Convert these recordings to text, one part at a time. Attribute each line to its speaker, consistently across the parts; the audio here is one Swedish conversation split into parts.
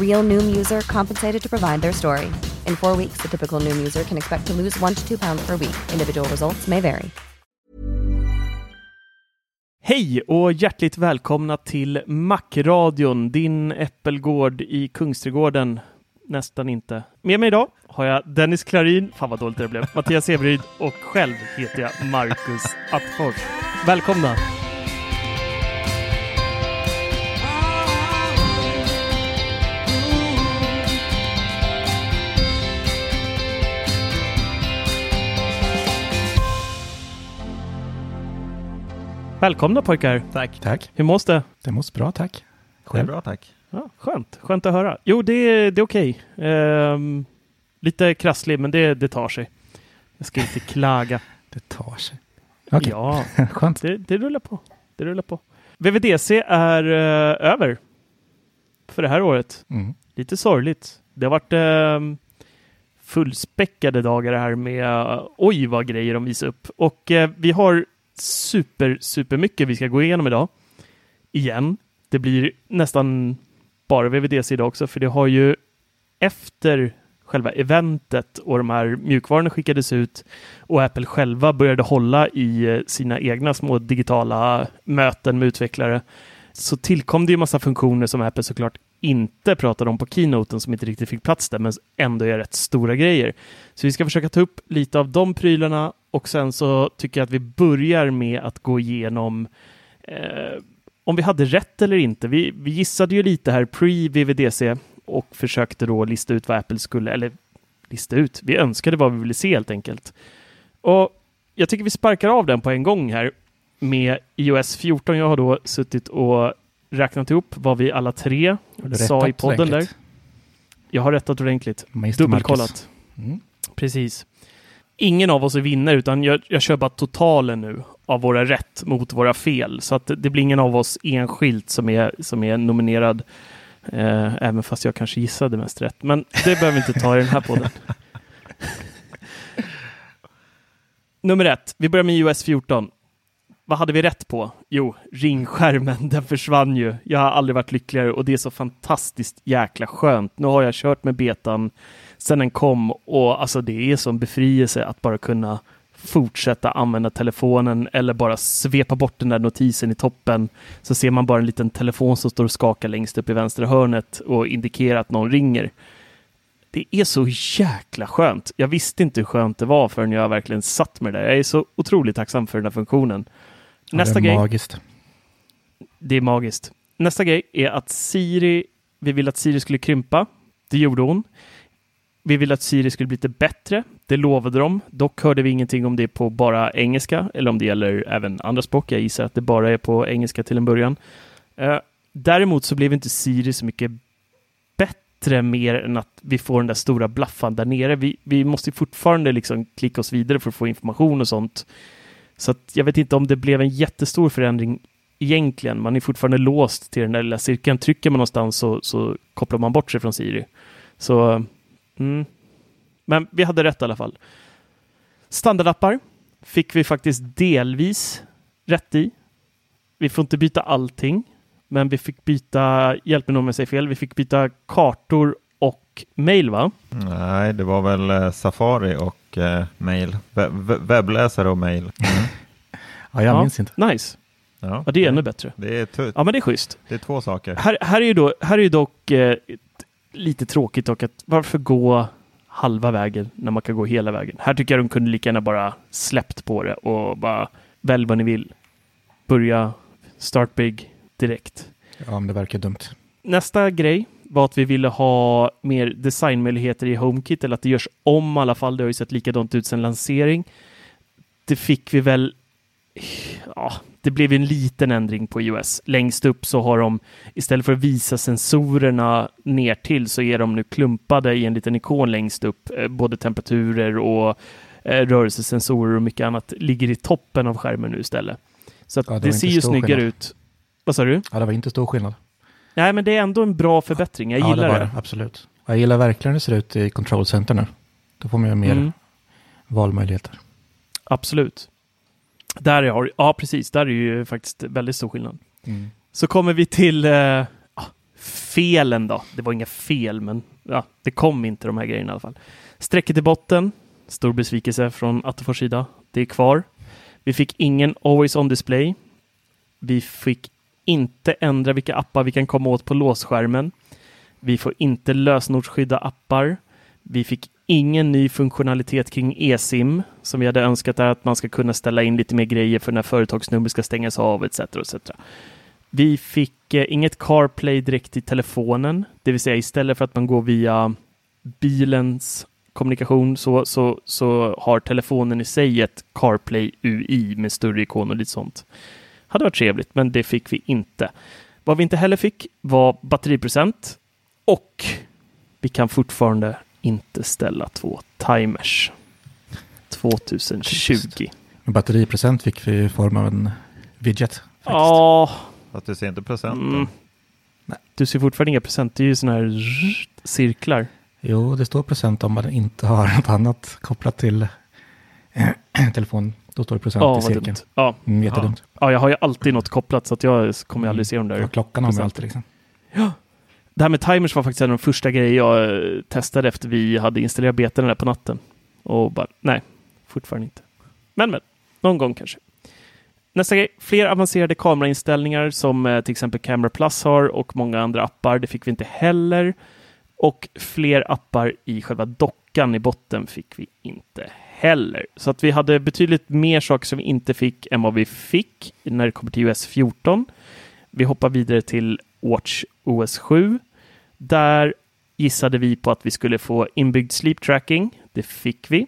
Speaker 1: Real Noom user compensated to provide their story. In four weeks, the typical Noom user can expect to lose one to two pounds per week. Individual results may vary.
Speaker 2: Hej och hjärtligt välkomna till Macradion, din äppelgård i Kungsträdgården. Nästan inte. Med mig idag har jag Dennis Klarin, fan vad dåligt det blev, Mattias Everyd och själv heter jag Marcus Attefors. Välkomna! Välkomna pojkar!
Speaker 3: Tack. Tack.
Speaker 2: Hur mås det?
Speaker 3: Det måste bra, tack.
Speaker 4: Det är
Speaker 3: Själv?
Speaker 4: bra tack.
Speaker 2: Ja, skönt, skönt att höra. Jo, det, är- det är okej. Ehm, lite krasslig, men det, det tar sig. Jag ska inte klaga.
Speaker 3: Det tar sig. Okej,
Speaker 2: Ja,
Speaker 3: skönt.
Speaker 2: det, det rullar på. Det rullar på. VVDC är eh, över för det här året.
Speaker 3: Mm.
Speaker 2: Lite sorgligt. Det har varit eh, fullspäckade dagar här med eh, oj vad grejer de visar upp. Och eh, vi har super, super mycket vi ska gå igenom idag. Igen. Det blir nästan bara VVDC idag också, för det har ju efter själva eventet och de här mjukvarorna skickades ut och Apple själva började hålla i eh, sina egna små digitala möten med utvecklare så tillkom det ju massa funktioner som Apple såklart inte pratade om på keynoten som inte riktigt fick plats där, men ändå är rätt stora grejer. Så vi ska försöka ta upp lite av de prylarna och sen så tycker jag att vi börjar med att gå igenom eh, om vi hade rätt eller inte. Vi, vi gissade ju lite här pre-VVDC och försökte då lista ut vad Apple skulle, eller lista ut, vi önskade vad vi ville se helt enkelt. Och jag tycker vi sparkar av den på en gång här med iOS 14. Jag har då suttit och räknat ihop vad vi alla tre sa i podden där. Jag har rättat ordentligt.
Speaker 3: Magister
Speaker 2: Dubbelkollat.
Speaker 3: Mm.
Speaker 2: Precis. Ingen av oss är vinnare, utan jag, jag kör bara totalen nu av våra rätt mot våra fel. Så att det blir ingen av oss enskilt som är, som är nominerad. Eh, även fast jag kanske gissade mest rätt. Men det behöver vi inte ta i den här podden. Nummer ett. Vi börjar med iOS 14. Vad hade vi rätt på? Jo, ringskärmen, den försvann ju. Jag har aldrig varit lyckligare och det är så fantastiskt jäkla skönt. Nu har jag kört med betan sen den kom och alltså det är som befrielse att bara kunna fortsätta använda telefonen eller bara svepa bort den där notisen i toppen så ser man bara en liten telefon som står och skakar längst upp i vänstra hörnet och indikerar att någon ringer. Det är så jäkla skönt. Jag visste inte hur skönt det var förrän jag verkligen satt med det där. Jag är så otroligt tacksam för den här funktionen.
Speaker 3: Ja,
Speaker 2: Nästa
Speaker 3: det är
Speaker 2: grej,
Speaker 3: magiskt.
Speaker 2: det är magiskt. Nästa grej är att Siri, vi vill att Siri skulle krympa. Det gjorde hon. Vi ville att Siri skulle bli lite bättre. Det lovade de. Dock hörde vi ingenting om det på bara engelska eller om det gäller även andra språk. Jag gissar att det bara är på engelska till en början. Eh, däremot så blev inte Siri så mycket bättre mer än att vi får den där stora blaffan där nere. Vi, vi måste fortfarande liksom klicka oss vidare för att få information och sånt. Så att jag vet inte om det blev en jättestor förändring egentligen. Man är fortfarande låst till den där lilla cirkeln. Trycker man någonstans så, så kopplar man bort sig från Siri. Så, eh, mm. Men vi hade rätt i alla fall. Standardappar. fick vi faktiskt delvis rätt i. Vi får inte byta allting, men vi fick byta, hjälp mig om jag säger fel, vi fick byta kartor och mail va?
Speaker 4: Nej, det var väl eh, Safari och eh, mail. Web webbläsare och mail. Mm.
Speaker 3: ja, jag minns inte.
Speaker 2: Nice. Ja, ja det är ännu bättre.
Speaker 4: Det är,
Speaker 2: ja, men det är schysst.
Speaker 4: Det är två saker.
Speaker 2: Här, här är ju då, här är ju dock eh, lite tråkigt dock att varför gå halva vägen när man kan gå hela vägen? Här tycker jag de kunde lika gärna bara släppt på det och bara välj vad ni vill. Börja start big direkt.
Speaker 3: Ja, men det verkar dumt.
Speaker 2: Nästa grej var att vi ville ha mer designmöjligheter i HomeKit eller att det görs om i alla fall. Det har ju sett likadant ut sedan lansering. Det fick vi väl ja, det blev en liten ändring på iOS. Längst upp så har de istället för att visa sensorerna ner till så är de nu klumpade i en liten ikon längst upp. Eh, både temperaturer och eh, rörelsesensorer och mycket annat ligger i toppen av skärmen nu istället. Så ja, det, det ser ju snyggare skillnad. ut. Vad sa du?
Speaker 3: Ja, det var inte stor skillnad.
Speaker 2: Nej, men det är ändå en bra förbättring. Jag gillar ja, det.
Speaker 3: det. Absolut. Jag gillar verkligen hur det ser ut i Control Center nu. Då får man ju mer mm. valmöjligheter.
Speaker 2: Absolut. Där har, ja precis, där är ju faktiskt väldigt stor skillnad. Mm. Så kommer vi till eh, felen då. Det var inga fel, men ja, det kom inte de här grejerna i alla fall. Strecket i botten, stor besvikelse från Attefors sida. Det är kvar. Vi fick ingen Always On Display. Vi fick inte ändra vilka appar vi kan komma åt på låsskärmen. Vi får inte lösenordsskydda appar. Vi fick ingen ny funktionalitet kring eSIM som vi hade önskat är att man ska kunna ställa in lite mer grejer för när företagsnummer ska stängas av etc. etc. Vi fick eh, inget CarPlay direkt i telefonen, det vill säga istället för att man går via bilens kommunikation så, så, så har telefonen i sig ett CarPlay UI med större ikon och lite sånt. Hade varit trevligt, men det fick vi inte. Vad vi inte heller fick var batteriprocent och vi kan fortfarande inte ställa två timers. 2020.
Speaker 3: Men batteriprocent fick vi i form av en widget.
Speaker 2: Ja.
Speaker 4: Att du ser inte procenten? Mm.
Speaker 2: Nej. Du ser fortfarande inga procent. Det är ju sådana här cirklar.
Speaker 3: Jo, det står procent om man inte har något annat kopplat till äh, telefon. Då står det procent ja, i cirkeln. Dumt.
Speaker 2: Ja,
Speaker 3: mm, jättedumt.
Speaker 2: Ja. ja, jag har ju alltid något kopplat så att jag kommer aldrig se de där. Ja,
Speaker 3: klockan har man alltid liksom.
Speaker 2: Ja, det här med timers var faktiskt en av de första grejer jag eh, testade efter vi hade installerat betan där på natten. Och bara, nej, fortfarande inte. Men, men, någon gång kanske. Nästa grej, fler avancerade kamerainställningar som eh, till exempel Camera Plus har och många andra appar. Det fick vi inte heller. Och fler appar i själva dockan i botten fick vi inte heller. Så att vi hade betydligt mer saker som vi inte fick än vad vi fick när det kommer till US 14. Vi hoppar vidare till Watch OS 7 där gissade vi på att vi skulle få inbyggd sleep tracking. Det fick vi.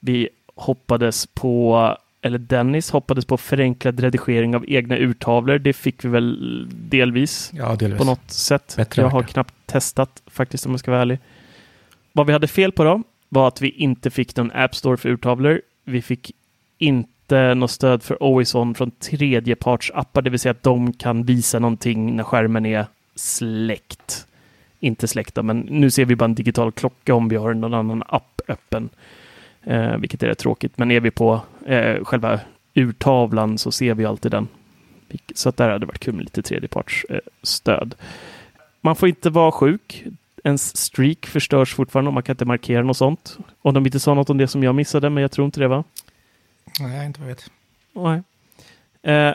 Speaker 2: Vi hoppades på, eller Dennis hoppades på förenklad redigering av egna urtavlor. Det fick vi väl delvis,
Speaker 3: ja, delvis.
Speaker 2: på något sätt.
Speaker 3: Bättre
Speaker 2: jag har knappt testat faktiskt om jag ska vara ärlig. Vad vi hade fel på då var att vi inte fick någon App Store för urtavlor. Vi fick inte något stöd för Always On från tredjepartsappar, det vill säga att de kan visa någonting när skärmen är släckt inte släckta, men nu ser vi bara en digital klocka om vi har någon annan app öppen, eh, vilket är rätt tråkigt. Men är vi på eh, själva urtavlan så ser vi alltid den. Så att där hade det varit kul med lite tredjepartsstöd. Eh, man får inte vara sjuk. Ens streak förstörs fortfarande och man kan inte markera något sånt. Om de inte sa något om det som jag missade, men jag tror inte det va?
Speaker 3: Nej, inte vad jag vet.
Speaker 2: Nej. Eh,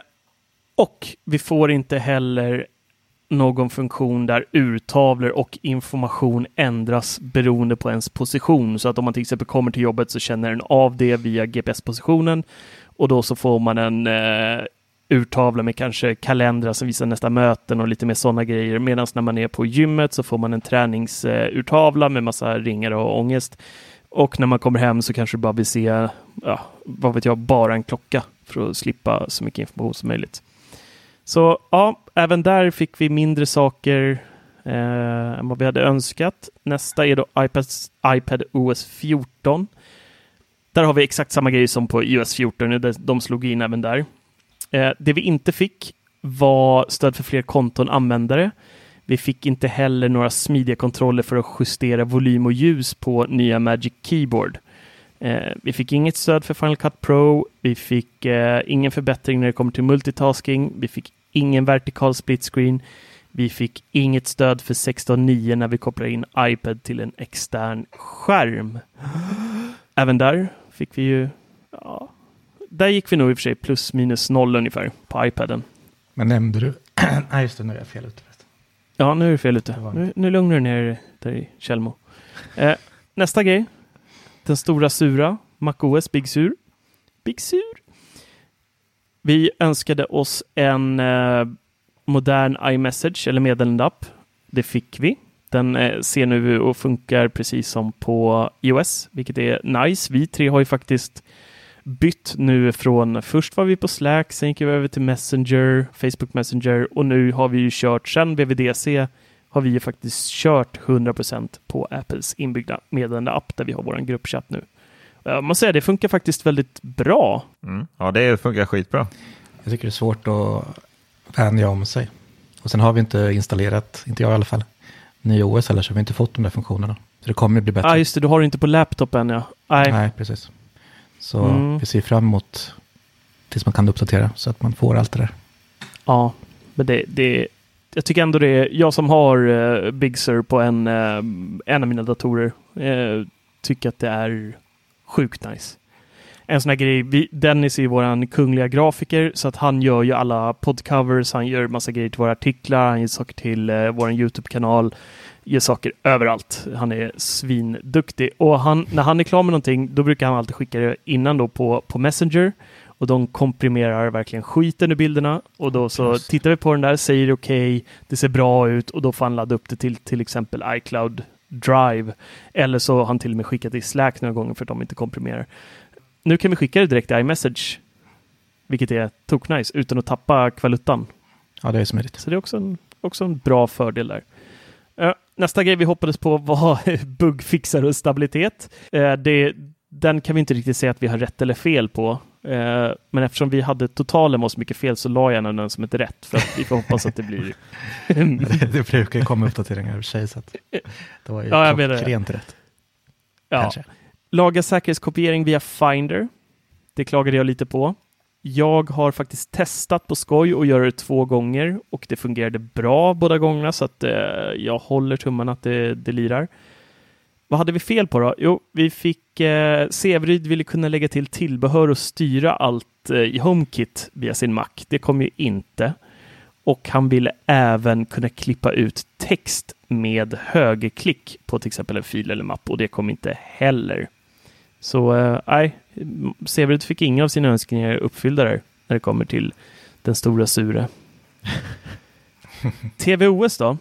Speaker 2: och vi får inte heller någon funktion där urtavlor och information ändras beroende på ens position. Så att om man till exempel kommer till jobbet så känner den av det via GPS-positionen och då så får man en eh, urtavla med kanske kalendrar som visar nästa möten och lite mer sådana grejer. Medan när man är på gymmet så får man en träningsurtavla med massa ringar och ångest. Och när man kommer hem så kanske du bara vill se, ja, vad vet jag, bara en klocka för att slippa så mycket information som möjligt. Så ja, även där fick vi mindre saker eh, än vad vi hade önskat. Nästa är då iPad, iPad OS 14. Där har vi exakt samma grej som på iOS 14. De slog in även där. Eh, det vi inte fick var stöd för fler konton användare. Vi fick inte heller några smidiga kontroller för att justera volym och ljus på nya Magic Keyboard. Eh, vi fick inget stöd för Final Cut Pro. Vi fick eh, ingen förbättring när det kommer till multitasking. Vi fick ingen vertikal split screen. Vi fick inget stöd för 16.9 när vi kopplar in iPad till en extern skärm. Även där fick vi ju, ja, där gick vi nog i och för sig plus minus noll ungefär på iPaden.
Speaker 3: Men nämnde du, nej just det, nu är jag fel ute.
Speaker 2: Ja, nu är du fel ute. Nu, nu lugnar du ner dig Tjällmo. Eh, nästa grej. Den stora sura. MacOS Big Sur. Big Sur. Vi önskade oss en eh, modern iMessage eller meddelandeapp. Det fick vi. Den eh, ser nu och funkar precis som på iOS, vilket är nice. Vi tre har ju faktiskt bytt nu från, först var vi på Slack, sen gick vi över till Messenger, Facebook Messenger och nu har vi ju kört, sen VVDC har vi ju faktiskt kört 100% på Apples inbyggda meddelande-app där vi har vår gruppchatt nu. Jag måste säga, det funkar faktiskt väldigt bra.
Speaker 4: Mm. Ja, det funkar skitbra.
Speaker 3: Jag tycker det är svårt att vänja om sig. Och sen har vi inte installerat, inte jag i alla fall, ny OS heller, så vi har inte fått de där funktionerna. Så det kommer bli bättre.
Speaker 2: Ja, ah, just det, du har det inte på laptop än ja.
Speaker 3: Nej, Nej precis. Så mm. vi ser fram emot tills man kan uppdatera så att man får allt det där.
Speaker 2: Ja, men det, det jag tycker ändå det är, jag som har uh, Big Sur på en, uh, en av mina datorer, uh, tycker att det är sjukt nice. En sån här grej, vi, Dennis är våran kungliga grafiker så att han gör ju alla podcovers, han gör massa grejer till våra artiklar, han gör saker till uh, vår YouTube-kanal, gör saker överallt. Han är svinduktig och han, när han är klar med någonting, då brukar han alltid skicka det innan då på, på Messenger och de komprimerar verkligen skiten ur bilderna och då så Just. tittar vi på den där, säger okej, okay, det ser bra ut och då får han ladda upp det till till exempel iCloud Drive. Eller så har han till och med skickat det i Slack några gånger för att de inte komprimerar. Nu kan vi skicka det direkt i iMessage, vilket är toknice, utan att tappa kvaliteten.
Speaker 3: Ja, det är smidigt.
Speaker 2: Så det är också en, också en bra fördel där. Uh, nästa grej vi hoppades på var bugfixar och stabilitet. Uh, det, den kan vi inte riktigt säga att vi har rätt eller fel på. Eh, men eftersom vi hade totalen var så mycket fel så la jag den som ett rätt för att vi får hoppas att det blir...
Speaker 3: det brukar ju komma uppdateringar i sig så att det var ju ja, klockrent rätt.
Speaker 2: Ja. Kanske. Laga säkerhetskopiering via Finder. Det klagade jag lite på. Jag har faktiskt testat på skoj och göra det två gånger och det fungerade bra båda gångerna så att eh, jag håller tummarna att det, det lirar. Vad hade vi fel på då? Jo, vi fick eh, Severyd ville kunna lägga till tillbehör och styra allt eh, i HomeKit via sin Mac. Det kom ju inte. Och han ville även kunna klippa ut text med högerklick på till exempel en fil eller mapp och det kom inte heller. Så eh, nej, eh, Severyd fick inga av sina önskningar uppfyllda där när det kommer till den stora sure. TVOS då?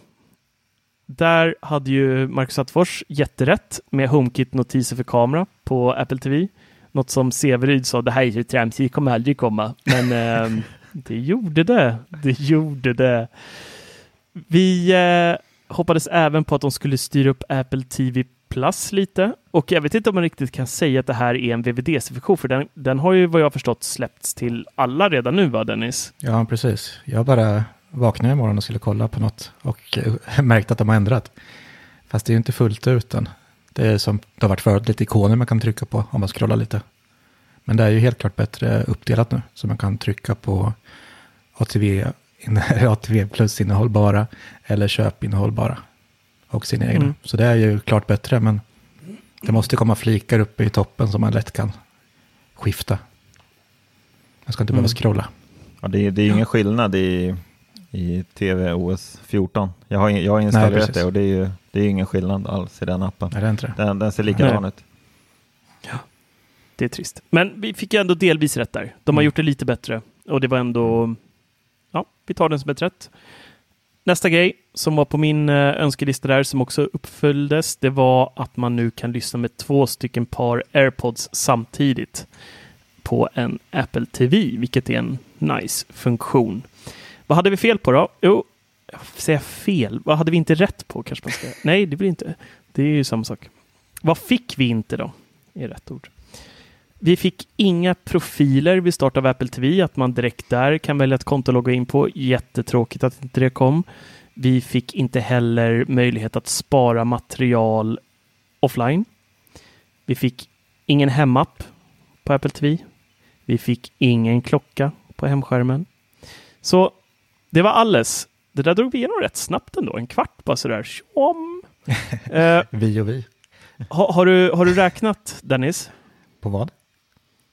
Speaker 2: Där hade ju Marcus Attefors jätterätt med HomeKit-notiser för kamera på Apple TV. Något som Severyd sa, det här är ju tramsigt, det kommer aldrig komma. Men eh, det gjorde det. Det gjorde det. Vi eh, hoppades även på att de skulle styra upp Apple TV Plus lite. Och jag vet inte om man riktigt kan säga att det här är en VVDC-funktion, för den, den har ju vad jag förstått släppts till alla redan nu, va Dennis?
Speaker 3: Ja, precis. Jag bara vaknade imorgon och skulle kolla på något och märkte att de har ändrat. Fast det är ju inte fullt ut än. Det är som det har varit förut, lite ikoner man kan trycka på om man scrollar lite. Men det är ju helt klart bättre uppdelat nu, så man kan trycka på ATV, ATV plus innehåll bara, eller köpinnehåll bara, och sina egna. Mm. Så det är ju klart bättre, men det måste komma flikar uppe i toppen som man lätt kan skifta. Man ska inte mm. behöva scrolla.
Speaker 4: Ja, det, är, det är ingen skillnad i i TV OS 14. Jag har, jag har installerat Nej, det och det är ju det är ingen skillnad alls i den appen.
Speaker 3: Nej, det är inte
Speaker 4: det. Den, den ser likadan ut.
Speaker 2: Ja, det är trist. Men vi fick ju ändå delvis rätt där. De har mm. gjort det lite bättre och det var ändå, ja, vi tar den som ett rätt. Nästa grej som var på min eh, önskelista där som också uppföljdes, det var att man nu kan lyssna med två stycken par airpods samtidigt på en Apple TV, vilket är en nice funktion. Vad hade vi fel på då? Jo, säga fel. Vad hade vi inte rätt på kanske man ska Nej, det blir inte. Det är ju samma sak. Vad fick vi inte då? Är rätt ord. Vi fick inga profiler vid start av Apple TV, att man direkt där kan välja ett konto att logga in på. Jättetråkigt att inte det kom. Vi fick inte heller möjlighet att spara material offline. Vi fick ingen hemapp på Apple TV. Vi fick ingen klocka på hemskärmen. Så det var alles. Det där drog vi igenom rätt snabbt ändå. En kvart bara sådär. Tjom.
Speaker 3: eh, vi och vi.
Speaker 2: Ha, har, du, har du räknat Dennis?
Speaker 3: På vad?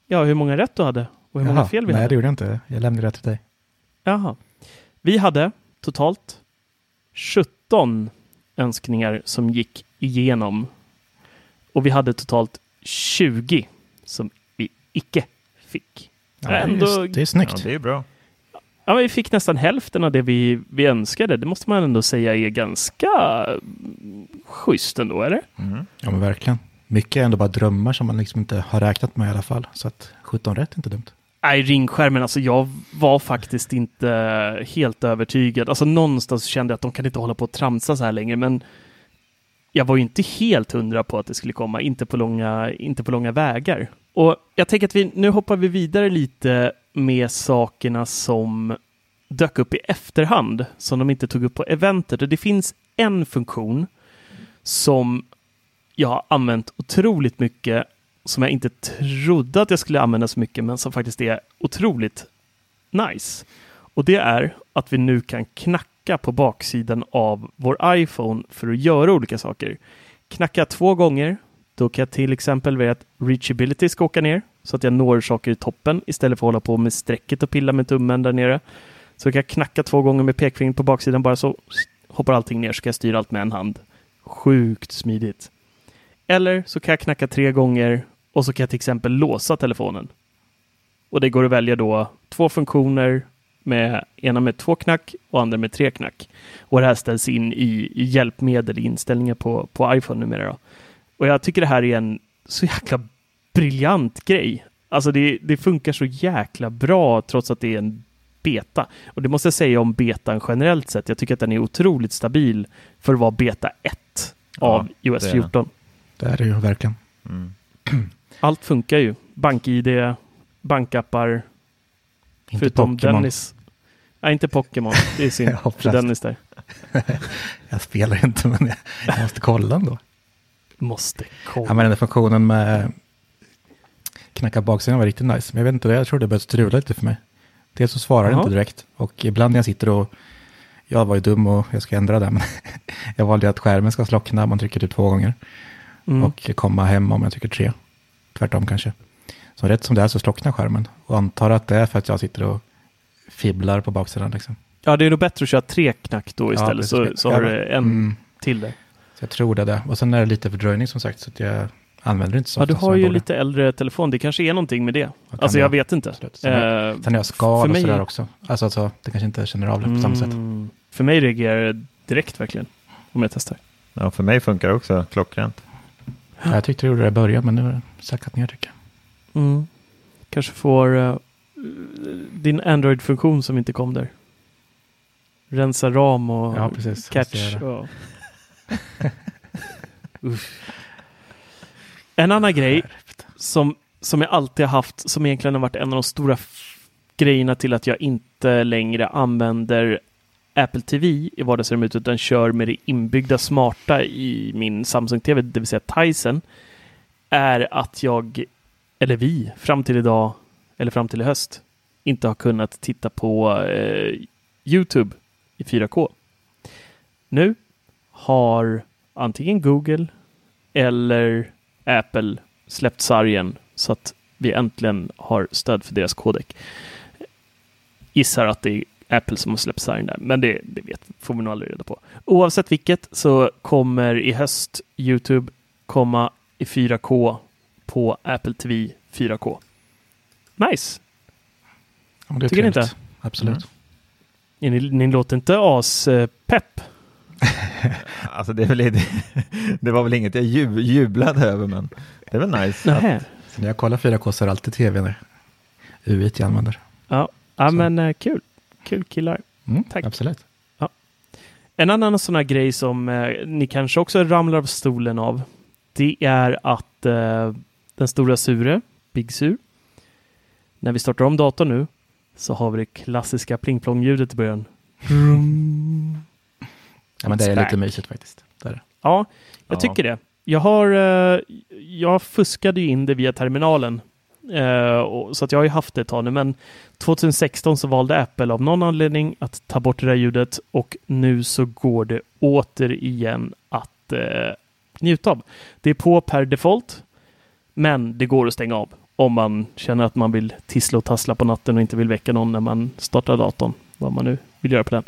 Speaker 2: Ja, hur många rätt du hade och hur
Speaker 3: Jaha,
Speaker 2: många fel vi
Speaker 3: nej,
Speaker 2: hade.
Speaker 3: Nej, det gjorde jag inte. Jag lämnade rätt till dig.
Speaker 2: Jaha. Vi hade totalt 17 önskningar som gick igenom. Och vi hade totalt 20 som vi icke fick.
Speaker 3: Ja, Ändå... det, är, det är snyggt.
Speaker 4: Ja, det är bra.
Speaker 2: Ja, vi fick nästan hälften av det vi, vi önskade. Det måste man ändå säga är ganska schysst ändå, eller?
Speaker 3: Mm. Ja, men verkligen. Mycket är ändå bara drömmar som man liksom inte har räknat med i alla fall. Så att 17 rätt är inte dumt.
Speaker 2: Nej, ringskärmen, alltså jag var faktiskt inte helt övertygad. Alltså någonstans kände jag att de kan inte hålla på och tramsa så här längre, men jag var ju inte helt hundra på att det skulle komma, inte på långa, inte på långa vägar. Och jag tänker att vi, nu hoppar vi vidare lite med sakerna som dök upp i efterhand, som de inte tog upp på eventet. Och det finns en funktion som jag har använt otroligt mycket, som jag inte trodde att jag skulle använda så mycket, men som faktiskt är otroligt nice. Och det är att vi nu kan knacka på baksidan av vår iPhone för att göra olika saker. Knacka två gånger, då kan jag till exempel välja att reachability ska åka ner så att jag når saker i toppen istället för att hålla på med strecket och pilla med tummen där nere. Så kan jag knacka två gånger med pekfingret på baksidan bara så hoppar allting ner så kan jag styra allt med en hand. Sjukt smidigt. Eller så kan jag knacka tre gånger och så kan jag till exempel låsa telefonen. Och det går att välja då två funktioner med ena med två knack och andra med tre knack. Och det här ställs in i, hjälpmedel i inställningar på, på iPhone numera. Då. Och jag tycker det här är en så jäkla briljant grej. Alltså det, det funkar så jäkla bra trots att det är en beta. Och det måste jag säga om betan generellt sett. Jag tycker att den är otroligt stabil för att vara beta 1 av ja, iOS 14.
Speaker 3: Det är det ju verkligen.
Speaker 2: Mm. Allt funkar ju. BankID, bankappar.
Speaker 3: Inte förutom Pokemon.
Speaker 2: Dennis. Nej, inte Pokémon. Det är synd Dennis där.
Speaker 3: jag spelar inte, men jag måste kolla ändå.
Speaker 2: Måste kolla.
Speaker 3: Ja, men den där funktionen med knacka baksidan var riktigt nice. Men jag vet inte, jag tror det började strula lite för mig. Dels så svarar det inte direkt och ibland när jag sitter och jag var ju dum och jag ska ändra det, men jag valde att skärmen ska slockna, man trycker typ två gånger. Mm. Och komma hem om jag trycker tre. Tvärtom kanske. Så rätt som det är så slocknar skärmen. Och antar att det är för att jag sitter och fibblar på baksidan. Liksom.
Speaker 2: Ja, det är nog bättre att köra tre knack då istället, ja, så, så har du en mm. till det.
Speaker 3: Så jag tror det är det. Och sen är det lite fördröjning som sagt, så att jag använder inte så
Speaker 2: Ja, du har ju lite äldre telefon. Det kanske är någonting med det. Alltså jag vet inte.
Speaker 3: Sen, uh, sen är jag skal och mig... sådär också. Alltså, alltså, det kanske inte känner av det på mm, samma sätt.
Speaker 2: Mm. För mig reagerar det direkt verkligen. Om jag testar.
Speaker 4: Ja, för mig funkar det också klockrent.
Speaker 3: Ja, jag tyckte det gjorde det i början, men nu har det sackat ner tycker
Speaker 2: jag. Mm. Kanske får uh, din Android-funktion som inte kom där. Rensa ram och
Speaker 3: ja, precis.
Speaker 2: catch. Och... En annan grej som, som jag alltid har haft, som egentligen har varit en av de stora grejerna till att jag inte längre använder Apple TV i vardagsrummet utan kör med det inbyggda smarta i min Samsung TV, det vill säga Tyson, är att jag, eller vi, fram till idag, eller fram till i höst, inte har kunnat titta på eh, YouTube i 4K. Nu har antingen Google eller Apple släppt sargen så att vi äntligen har stöd för deras kodek. Gissar att det är Apple som har släppt sargen där, men det, det vet, får vi nog aldrig reda på. Oavsett vilket så kommer i höst Youtube komma i 4K på Apple TV 4K. Nice!
Speaker 3: Ja, Tycker ni inte? Absolut.
Speaker 2: Mm. Ni, ni låter inte as-pepp.
Speaker 4: alltså det, är väl, det var väl inget jag jublade över, men det är väl nice. Att...
Speaker 3: när jag kollar 4K så är det alltid tv när UI jag använder.
Speaker 2: Ja, ja men uh, kul. Kul killar.
Speaker 3: Mm, Tack. Absolut.
Speaker 2: Ja. En annan sån här grej som uh, ni kanske också ramlar av stolen av. Det är att uh, den stora Sure, Big Sur, när vi startar om datorn nu så har vi det klassiska pling-plong-ljudet i början.
Speaker 3: Ja, men det är lite mysigt faktiskt. Det är det.
Speaker 2: Ja, jag ja. tycker det. Jag har, eh, jag fuskade ju in det via terminalen. Eh, så att jag har ju haft det ett tag nu, men 2016 så valde Apple av någon anledning att ta bort det där ljudet och nu så går det återigen att eh, njuta av. Det är på per default, men det går att stänga av om man känner att man vill tissla och tassla på natten och inte vill väcka någon när man startar datorn, vad man nu vill göra på den.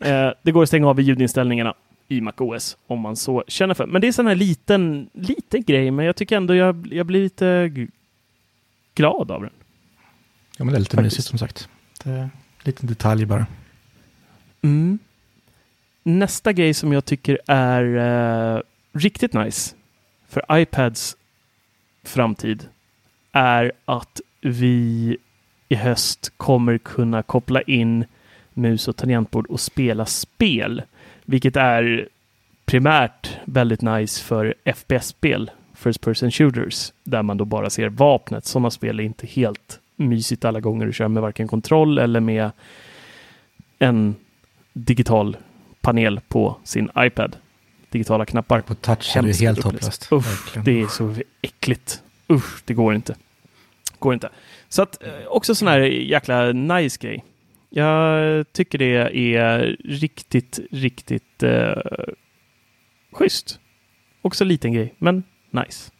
Speaker 2: Eh, det går att stänga av i ljudinställningarna i MacOS om man så känner för. Men det är sån här liten, liten grej, men jag tycker ändå jag, jag blir lite glad av den.
Speaker 3: Ja, men det är lite Faktiskt. mysigt som sagt. Det är en liten detalj bara.
Speaker 2: Mm. Nästa grej som jag tycker är uh, riktigt nice för iPads framtid är att vi i höst kommer kunna koppla in mus och tangentbord och spela spel. Vilket är primärt väldigt nice för FPS-spel, First Person Shooters, där man då bara ser vapnet. Sådana spel är inte helt mysigt alla gånger att köra med varken kontroll eller med en digital panel på sin iPad. Digitala knappar.
Speaker 3: På touch är det helt hopplöst.
Speaker 2: Usch, det är så äckligt. Usch, det går inte. Går inte. Så att eh, också sån här jäkla nice grej. Jag tycker det är riktigt, riktigt uh, schysst. Också liten grej, men nice.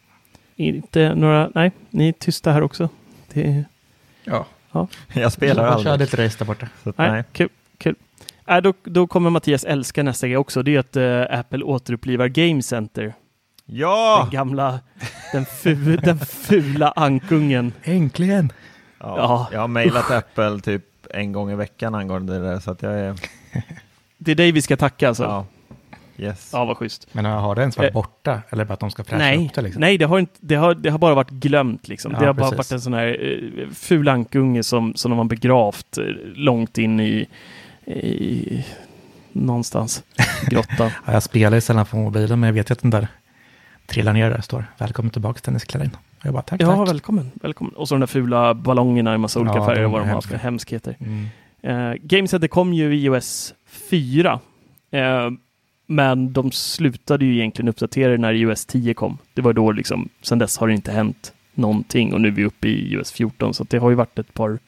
Speaker 2: Inte några, nej, ni är tysta här också. Det,
Speaker 4: ja. ja. Jag spelar aldrig.
Speaker 3: Jag körde ett race där borta.
Speaker 2: Så, nej, nej. Kul, kul. Äh, då, då kommer Mattias älska nästa grej också. Det är att uh, Apple återupplivar Game Center.
Speaker 4: Ja!
Speaker 2: Den gamla, den, fu, den fula ankungen.
Speaker 3: Äntligen!
Speaker 4: Ja, ja. Jag har mejlat Apple typ en gång i veckan angående det där, så att jag är...
Speaker 2: det är dig vi ska tacka alltså?
Speaker 4: Ja. Yes.
Speaker 2: Ja, vad schysst.
Speaker 3: Men har det ens varit eh, borta? Eller bara att de ska fräscha
Speaker 2: nej,
Speaker 3: upp det? Liksom?
Speaker 2: Nej, det har, inte, det, har, det har bara varit glömt. Liksom. Ja, det har precis. bara varit en sån här uh, ful ankunge som, som de har begravt uh, långt in i, i någonstans grottan.
Speaker 3: ja, jag spelar ju sällan på mobilen, men jag vet ju att den där trillar ner där står. Välkommen tillbaka Dennis Klarin. Jag bara, tack,
Speaker 2: ja,
Speaker 3: tack.
Speaker 2: välkommen, välkommen. Och så de där fula ballongerna i massa olika ja, färger och vad de har för hemskheter. Mm. Uh, Game Center kom ju i iOS 4. Uh, men de slutade ju egentligen uppdatera när iOS 10 kom. Det var då liksom, sen dess har det inte hänt någonting och nu är vi uppe i iOS 14 så det har ju varit ett par,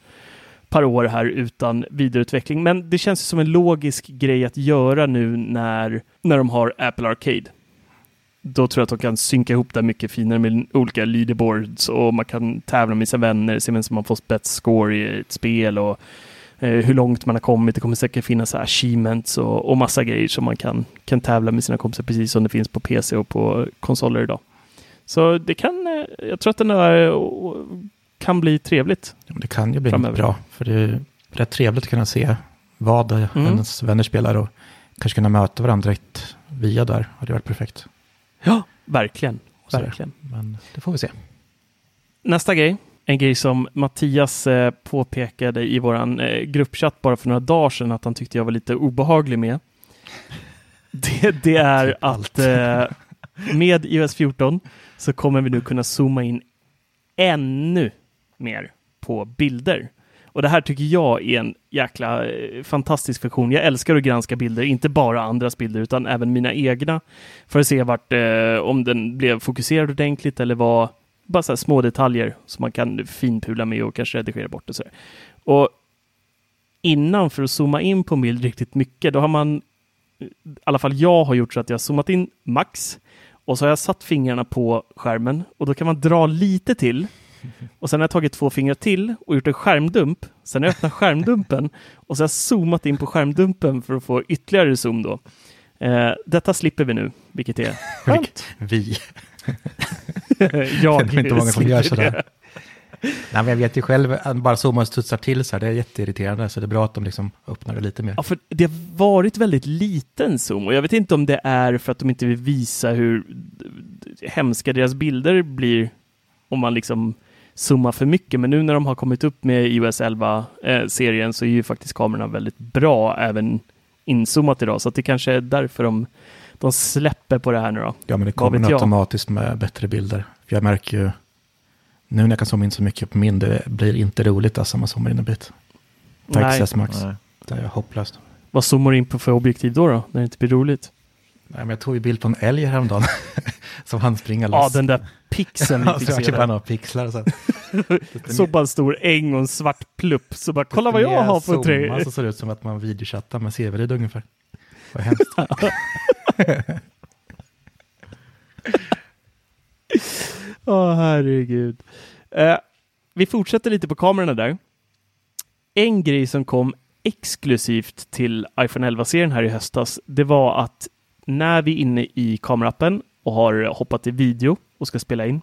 Speaker 2: par år här utan vidareutveckling. Men det känns som en logisk grej att göra nu när, när de har Apple Arcade då tror jag att de kan synka ihop det mycket finare med olika leaderboards och man kan tävla med sina vänner, se vem som har fått bäst score i ett spel och eh, hur långt man har kommit. Det kommer säkert finnas achievements och, och massa grejer som man kan, kan tävla med sina kompisar precis som det finns på PC och på konsoler idag. Så det kan, eh, jag tror att den där kan bli trevligt.
Speaker 3: Ja, det kan ju bli framöver. bra, för det är rätt trevligt att kunna se vad mm. ens vänner spelar och kanske kunna möta varandra direkt via där. Det hade varit perfekt.
Speaker 2: Ja, verkligen. verkligen.
Speaker 3: Men det får vi se.
Speaker 2: Nästa grej, en grej som Mattias eh, påpekade i vår eh, gruppchatt bara för några dagar sedan att han tyckte jag var lite obehaglig med. Det, det är typ att eh, med iOS 14 så kommer vi nu kunna zooma in ännu mer på bilder. Och det här tycker jag är en jäkla eh, fantastisk funktion. Jag älskar att granska bilder, inte bara andras bilder utan även mina egna. För att se vart, eh, om den blev fokuserad ordentligt eller var bara så små detaljer som man kan finpula med och kanske redigera bort och så. Och innan för att zooma in på en bild riktigt mycket, då har man, i alla fall jag har gjort så att jag har zoomat in max och så har jag satt fingrarna på skärmen och då kan man dra lite till och sen har jag tagit två fingrar till och gjort en skärmdump. Sen har jag öppnat skärmdumpen och så har jag zoomat in på skärmdumpen för att få ytterligare zoom då. Eh, detta slipper vi nu, vilket är
Speaker 3: skönt. Vi.
Speaker 2: jag
Speaker 3: det är inte många som gör sådär. Nej, men jag vet ju själv, bara zoomar och studsar till så här, det är jätteirriterande, så det är bra att de liksom öppnar det lite mer.
Speaker 2: Ja, för det har varit väldigt liten zoom och jag vet inte om det är för att de inte vill visa hur hemska deras bilder blir om man liksom zooma för mycket. Men nu när de har kommit upp med iOS 11-serien eh, så är ju faktiskt kamerorna väldigt bra även inzoomat idag. Så att det kanske är därför de, de släpper på det här nu då.
Speaker 3: Ja, men det kommer automatiskt med bättre bilder. Jag märker ju nu när jag kan zooma in så mycket på min, det blir inte roligt alltså man zoomar in en bit. Tack S Max. Nej. Det är hopplöst.
Speaker 2: Vad zoomar du in på för objektiv då, då, när det inte blir roligt?
Speaker 3: Nej, men jag tog ju bild på en älg häromdagen som han springer
Speaker 2: loss. Ja, den där pixeln
Speaker 3: vi fick se. Bara pixlar. Så,
Speaker 2: så bara en stor äng och en svart plupp. Så bara, kolla vad jag har på tre.
Speaker 3: Så ser det ut som att man videochattar med Severid ungefär. Vad hemskt.
Speaker 2: Åh, oh, herregud. Uh, vi fortsätter lite på kamerorna där. En grej som kom exklusivt till iPhone 11-serien här i höstas, det var att när vi är inne i kamerappen och har hoppat i video och ska spela in,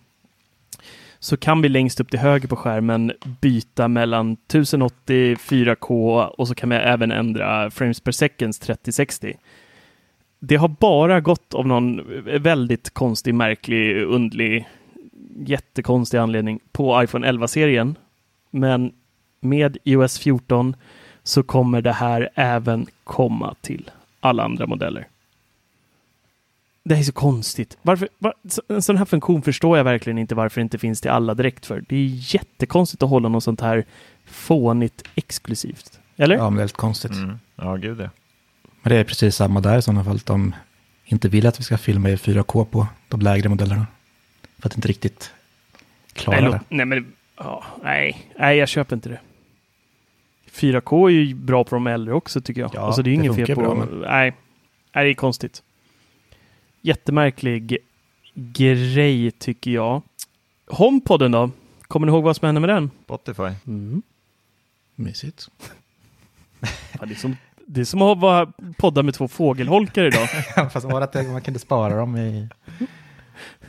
Speaker 2: så kan vi längst upp till höger på skärmen byta mellan 1080, 4K och så kan vi även ändra frames per seconds 3060. Det har bara gått av någon väldigt konstig, märklig, undlig, jättekonstig anledning på iPhone 11-serien. Men med iOS 14 så kommer det här även komma till alla andra modeller. Det är så konstigt. Varför, var, en sån här funktion förstår jag verkligen inte varför det inte finns till alla direkt för. Det är jättekonstigt att hålla något sånt här fånigt exklusivt. Eller?
Speaker 3: Ja, men det är helt konstigt.
Speaker 4: Mm. Ja, gud ja.
Speaker 3: Men det är precis samma där i sådana fall. De inte vill att vi ska filma i 4K på de lägre modellerna. För att inte riktigt klara
Speaker 2: nej,
Speaker 3: det.
Speaker 2: Nej, men ja, nej, nej, jag köper inte det. 4K är ju bra på de äldre också tycker jag.
Speaker 3: Ja,
Speaker 2: alltså, det är inget fel på...
Speaker 3: Bra,
Speaker 2: men... nej, nej, det är konstigt. Jättemärklig grej tycker jag. HomePodden då? Kommer ni ihåg vad som hände med den?
Speaker 4: Spotify.
Speaker 2: Mm.
Speaker 3: Mysigt.
Speaker 2: Ja, det, är som, det är som att vara podda med två fågelholkar idag.
Speaker 3: Fast att man kunde spara dem i...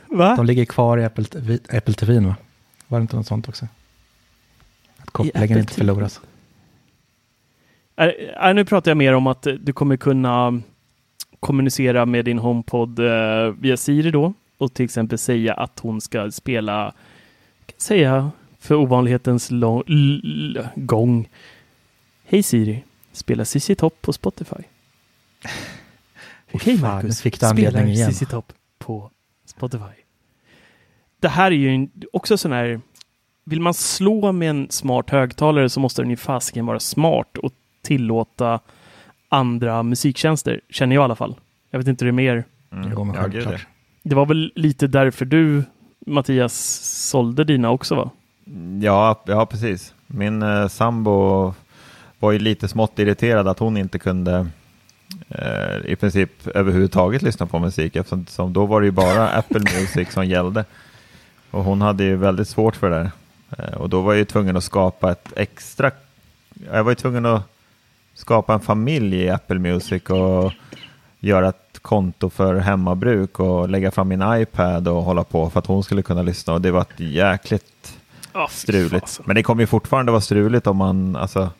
Speaker 2: Va?
Speaker 3: De ligger kvar i Apple, Apple TV va? Var det inte något sånt också? Att kopplingen inte förloras.
Speaker 2: Är, är, nu pratar jag mer om att du kommer kunna kommunicera med din HomePod eh, via Siri då och till exempel säga att hon ska spela, säga för ovanlighetens gång. Hej Siri, spela Cissi Topp på Spotify. Okej okay, Marcus, fick spela Cissi Topp på Spotify. Det här är ju också sån här, vill man slå med en smart högtalare så måste den ju fasiken vara smart och tillåta andra musiktjänster, känner jag i alla fall. Jag vet inte hur det är mer.
Speaker 3: Mm. Jo, ja, gud, det.
Speaker 2: det var väl lite därför du, Mattias, sålde dina också va?
Speaker 4: Ja, ja precis. Min eh, sambo var ju lite smått irriterad att hon inte kunde eh, i princip överhuvudtaget lyssna på musik eftersom då var det ju bara Apple Music som gällde. Och hon hade ju väldigt svårt för det där. Eh, och då var jag ju tvungen att skapa ett extra... Jag var ju tvungen att skapa en familj i Apple Music och göra ett konto för hemmabruk och lägga fram min iPad och hålla på för att hon skulle kunna lyssna. Och det var ett jäkligt oh, struligt. Men det kommer ju fortfarande vara struligt om man, alltså,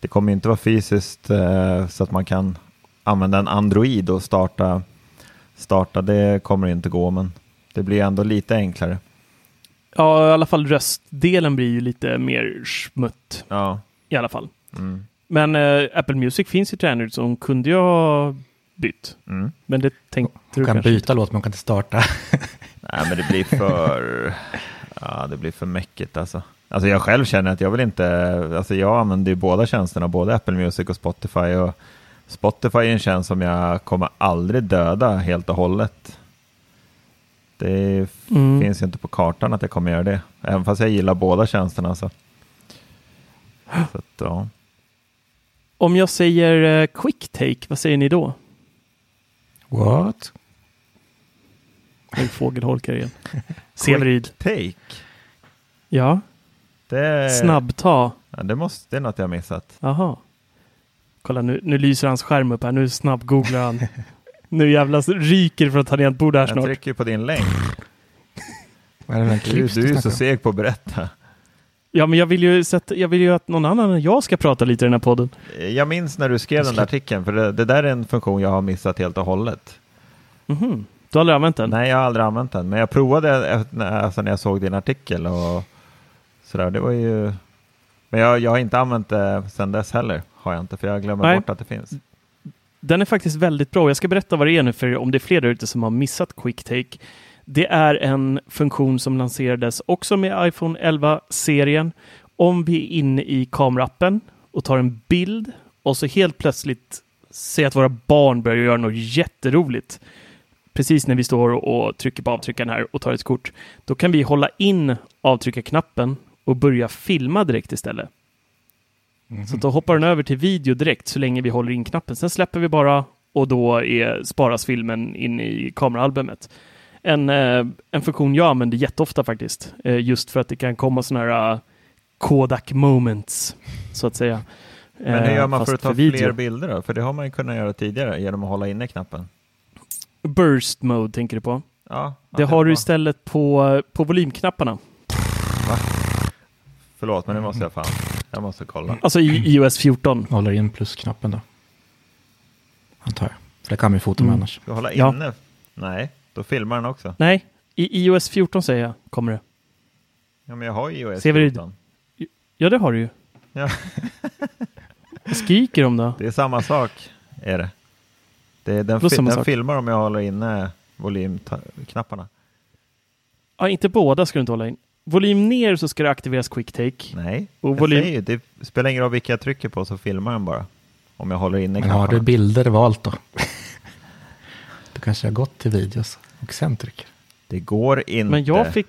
Speaker 4: det kommer inte vara fysiskt eh, så att man kan använda en Android och starta, starta. Det kommer inte gå, men det blir ändå lite enklare.
Speaker 2: Ja, i alla fall röstdelen blir ju lite mer smutt.
Speaker 4: Ja.
Speaker 2: I alla fall.
Speaker 4: Mm.
Speaker 2: Men äh, Apple Music finns ju till Android så hon kunde ju ha bytt.
Speaker 4: Mm.
Speaker 2: Men det tänkte
Speaker 3: hon du kan kanske byta låt men hon kan inte starta.
Speaker 4: Nej men det blir för, ja det blir för mäckigt alltså. Alltså jag själv känner att jag vill inte, alltså jag använder ju båda tjänsterna, både Apple Music och Spotify. Och Spotify är en tjänst som jag kommer aldrig döda helt och hållet. Det mm. finns ju inte på kartan att jag kommer göra det. Även fast jag gillar båda tjänsterna. Så. så att, ja.
Speaker 2: Om jag säger uh, quick take, vad säger ni då?
Speaker 3: What?
Speaker 2: En fågelholkar igen. Severid.
Speaker 4: take?
Speaker 2: Ja.
Speaker 4: Det...
Speaker 2: Snabbta.
Speaker 4: Ja, det, måste, det är något jag missat.
Speaker 2: Jaha. Kolla nu, nu lyser hans skärm upp här. Nu snabbgooglar han. nu jävlar ryker från tangentbord här snart.
Speaker 4: Jag trycker på din länk. Vad är det du, du är ju så seg på att berätta.
Speaker 2: Ja, men jag vill, ju sätta, jag vill ju att någon annan än jag ska prata lite i den här podden.
Speaker 4: Jag minns när du skrev den där artikeln, för det, det där är en funktion jag har missat helt och hållet.
Speaker 2: Mm -hmm. Du har aldrig använt den?
Speaker 4: Nej, jag har aldrig använt den, men jag provade alltså, när jag såg din artikel och sådär. Det var ju... Men jag, jag har inte använt det sedan dess heller, har jag inte, för jag glömmer Nej. bort att det finns.
Speaker 2: Den är faktiskt väldigt bra. Jag ska berätta vad det är nu, för om det är fler där ute som har missat QuickTake. Det är en funktion som lanserades också med iPhone 11-serien. Om vi är inne i kamerappen och tar en bild och så helt plötsligt säg att våra barn börjar göra något jätteroligt. Precis när vi står och trycker på avtryckaren här och tar ett kort. Då kan vi hålla in avtryckarknappen och börja filma direkt istället. Så då hoppar den över till video direkt så länge vi håller in knappen. Sen släpper vi bara och då är, sparas filmen in i kameraalbumet. En, eh, en funktion jag använder jätteofta faktiskt. Eh, just för att det kan komma sådana här uh, Kodak moments, så att säga.
Speaker 4: Men hur
Speaker 2: Eh,
Speaker 4: gör man
Speaker 2: fast
Speaker 4: för att ta
Speaker 2: video.
Speaker 4: fler bilder då? För det har man ju kunnat göra tidigare genom att hålla inne knappen.
Speaker 2: Burst mode tänker du på?
Speaker 4: Ja,
Speaker 2: Det
Speaker 4: att
Speaker 2: har du istället på, på volymknapparna.
Speaker 4: Förlåt, men det måste jag fan. Jag måste kolla.
Speaker 2: Alltså i iOS 14.
Speaker 3: Håller in plusknappen då. Antar jag. För det kan man ju fota med
Speaker 2: Mm.
Speaker 3: annars.
Speaker 4: Ska hålla
Speaker 2: Ja.
Speaker 4: inne? Nej, då filmar den också.
Speaker 2: Nej, i iOS 14 säger jag kommer det.
Speaker 4: Ja, men jag har ju iOS
Speaker 2: Ser vi det?
Speaker 4: 14.
Speaker 2: Ja, det har du ju.
Speaker 4: Ja.
Speaker 2: Vad skriker de då?
Speaker 4: Det är samma sak, är det. det är, den fi- den
Speaker 2: sak?
Speaker 4: filmar om jag håller inne volymknapparna.
Speaker 2: Ja, inte båda ska du inte hålla in. Volym ner så ska det aktiveras quick take.
Speaker 4: Nej,
Speaker 2: Och volym-
Speaker 4: säger ju, det spelar ingen roll vilka jag trycker på så filmar den bara. Om jag håller inne
Speaker 3: Men
Speaker 4: knapparna.
Speaker 3: har du bilder valt då? Du kanske har gått till videos och sen trycker.
Speaker 4: Det går inte.
Speaker 2: Men jag fick...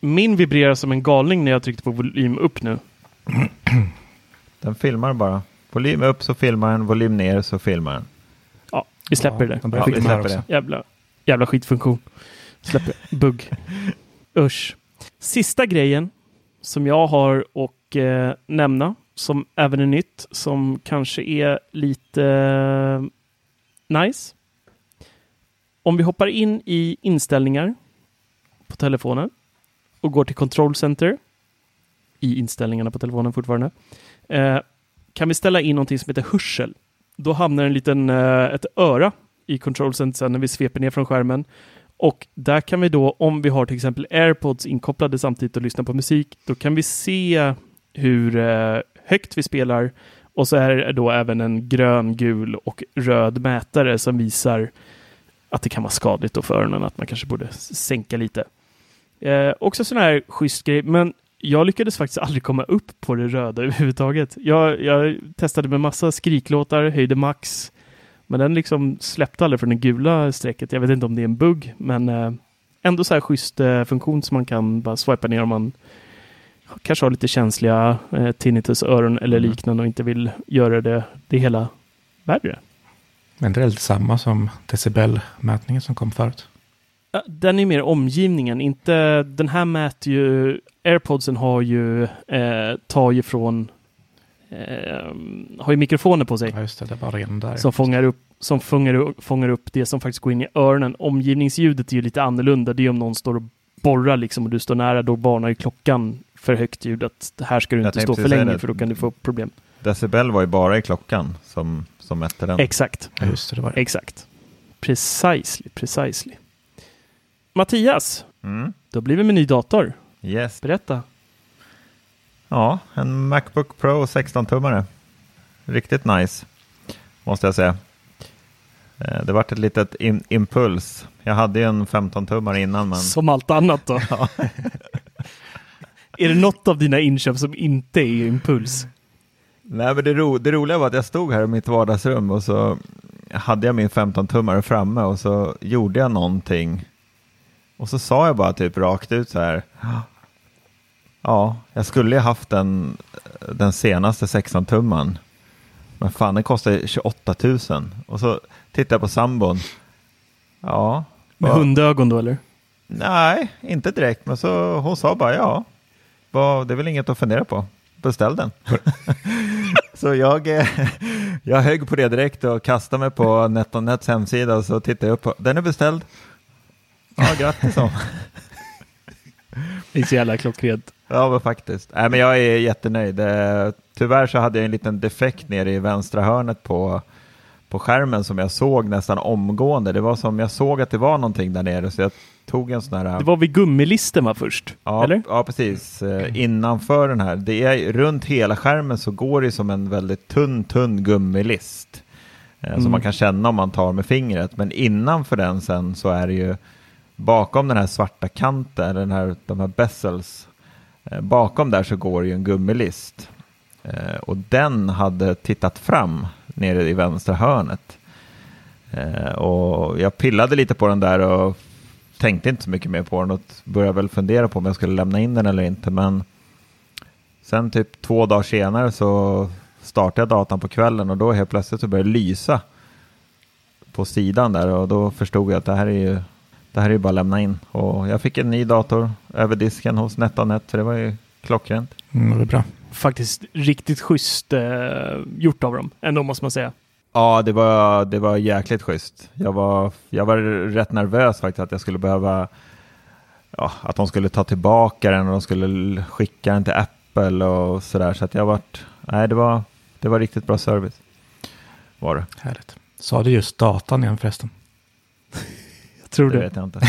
Speaker 2: Min vibrerar som en galning när jag tryckte på volym upp nu.
Speaker 4: Den filmar bara. Volym upp så filmar den, volym ner så filmar den.
Speaker 2: Ja, vi släpper
Speaker 3: Ja,
Speaker 2: det.
Speaker 4: Ja, vi släpper det.
Speaker 2: Jävla, jävla skitfunktion. Släpper Bugg. Usch. Sista grejen som jag har och eh, nämna, som även är nytt, som kanske är lite eh, nice. Om vi hoppar in i inställningar på telefonen och går till Control Center i inställningarna på telefonen fortfarande. Eh, kan vi ställa in någonting som heter hörsel. Då hamnar en liten, eh, ett öra i Control Center sen när vi sveper ner från skärmen. Och där kan vi då, om vi har till exempel AirPods inkopplade samtidigt och lyssnar på musik, då kan vi se hur eh, högt vi spelar och så är det då även en grön, gul och röd mätare som visar att det kan vara skadligt för öronen, att man kanske borde sänka lite. Eh, också sån här schysst grej, men jag lyckades faktiskt aldrig komma upp på det röda överhuvudtaget. Jag, jag testade med massa skriklåtar, höjde max, men den liksom släppte aldrig från det gula strecket. Jag vet inte om det är en bugg, men eh, ändå så här schysst eh, funktion som man kan bara swipa ner om man kanske har lite känsliga eh, tinnitusöron eller
Speaker 4: Mm.
Speaker 2: liknande och inte vill göra det, det hela värre.
Speaker 3: Men det är lite samma som decibelmätningen som kom förut.
Speaker 2: Den är mer omgivningen, inte den här mäter ju, airpodsen har ju, eh, tar ju från, eh, har ju mikrofoner på sig
Speaker 3: Ja, just det. Det var redan där.
Speaker 2: som fångar upp som fångar, upp- fångar upp det som faktiskt går in i öronen. Omgivningsljudet är ju lite annorlunda. Det är om någon står och borrar liksom och du står nära, då varnar ju klockan för högt ljud att det här ska du inte stå för länge för då kan du få problem.
Speaker 4: Decibel var ju bara i klockan som, som mätte den.
Speaker 2: Exakt,
Speaker 3: Ja, just det. Det var det.
Speaker 2: exakt. Precisely, precisely. Mattias,
Speaker 4: Mm.
Speaker 2: då blir vi med ny dator.
Speaker 4: Yes.
Speaker 2: Berätta.
Speaker 4: Ja, en Macbook Pro 16-tummare. Riktigt nice, måste jag säga. Eh, Det vart ett litet in- impuls. Jag hade ju en 15-tummare innan, men
Speaker 2: Som allt annat då. är det något av dina inköp som inte är impuls?
Speaker 4: Nej, men det, ro, det roliga var att jag stod här i mitt vardagsrum och så hade jag min 15-tummare framme och så gjorde jag någonting. Och så sa jag bara typ rakt ut så här. Ja, jag skulle ju haft den, den senaste 16-tumman. Men fan, den kostar 28 000. Och så tittade jag på sambon. Ja.
Speaker 2: Med
Speaker 4: vad-
Speaker 2: hundögon då eller?
Speaker 4: Nej, inte direkt. Men så hon sa bara ja. Vad- Det är väl inget att fundera på. Beställ den. så jag, eh, jag högg på det direkt och kastade mig på NetOnNets hemsida och så tittade jag upp på den är beställd. Ja, grattis då.
Speaker 2: Det är så jävla klockrent.
Speaker 4: Ja, men faktiskt. Nej, men jag är jättenöjd. Eh, Tyvärr så hade jag en liten defekt nere i vänstra hörnet på, på skärmen som jag såg nästan omgående. Det var som jag såg att det var någonting där nere så jag tog en sån här...
Speaker 2: Det var vid gummilisten va först?
Speaker 4: Ja,
Speaker 2: Eller?
Speaker 4: ja precis. Eh, innanför den här. Det är, runt hela skärmen så går det som en väldigt tunn, tunn gummilist. Eh,
Speaker 2: Mm.
Speaker 4: Som man kan känna om man tar med fingret. Men innanför den sen så är det ju bakom den här svarta kanten, den här, de här bezels. Eh, bakom där så går det ju en gummilist. Eh, och den hade tittat fram nere i vänstra hörnet. Eh, och jag pillade lite på den där och tänkte inte så mycket mer på den och började väl fundera på om jag skulle lämna in den eller inte. Men sen typ två dagar senare så startade jag datan på kvällen och då helt plötsligt så började det lysa på sidan där och då förstod jag att det här är ju det här är ju bara att lämna in. Och jag fick en ny dator över disken hos NetOnNet så det var ju klockrent.
Speaker 3: Mm, det är bra.
Speaker 2: Faktiskt riktigt schysst eh, gjort av dem, ändå måste man säga.
Speaker 4: Ja, det var, det var jäkligt schysst. Jag var, jag var rätt nervös faktiskt att jag skulle behöva, ja, att de skulle ta tillbaka den och de skulle skicka den till Apple och sådär. Så att jag varit, nej det var, det var riktigt bra service. Var det.
Speaker 3: Härligt. Sa du just datan igen förresten?
Speaker 2: Jag tror
Speaker 4: Det
Speaker 2: det.
Speaker 4: vet jag inte.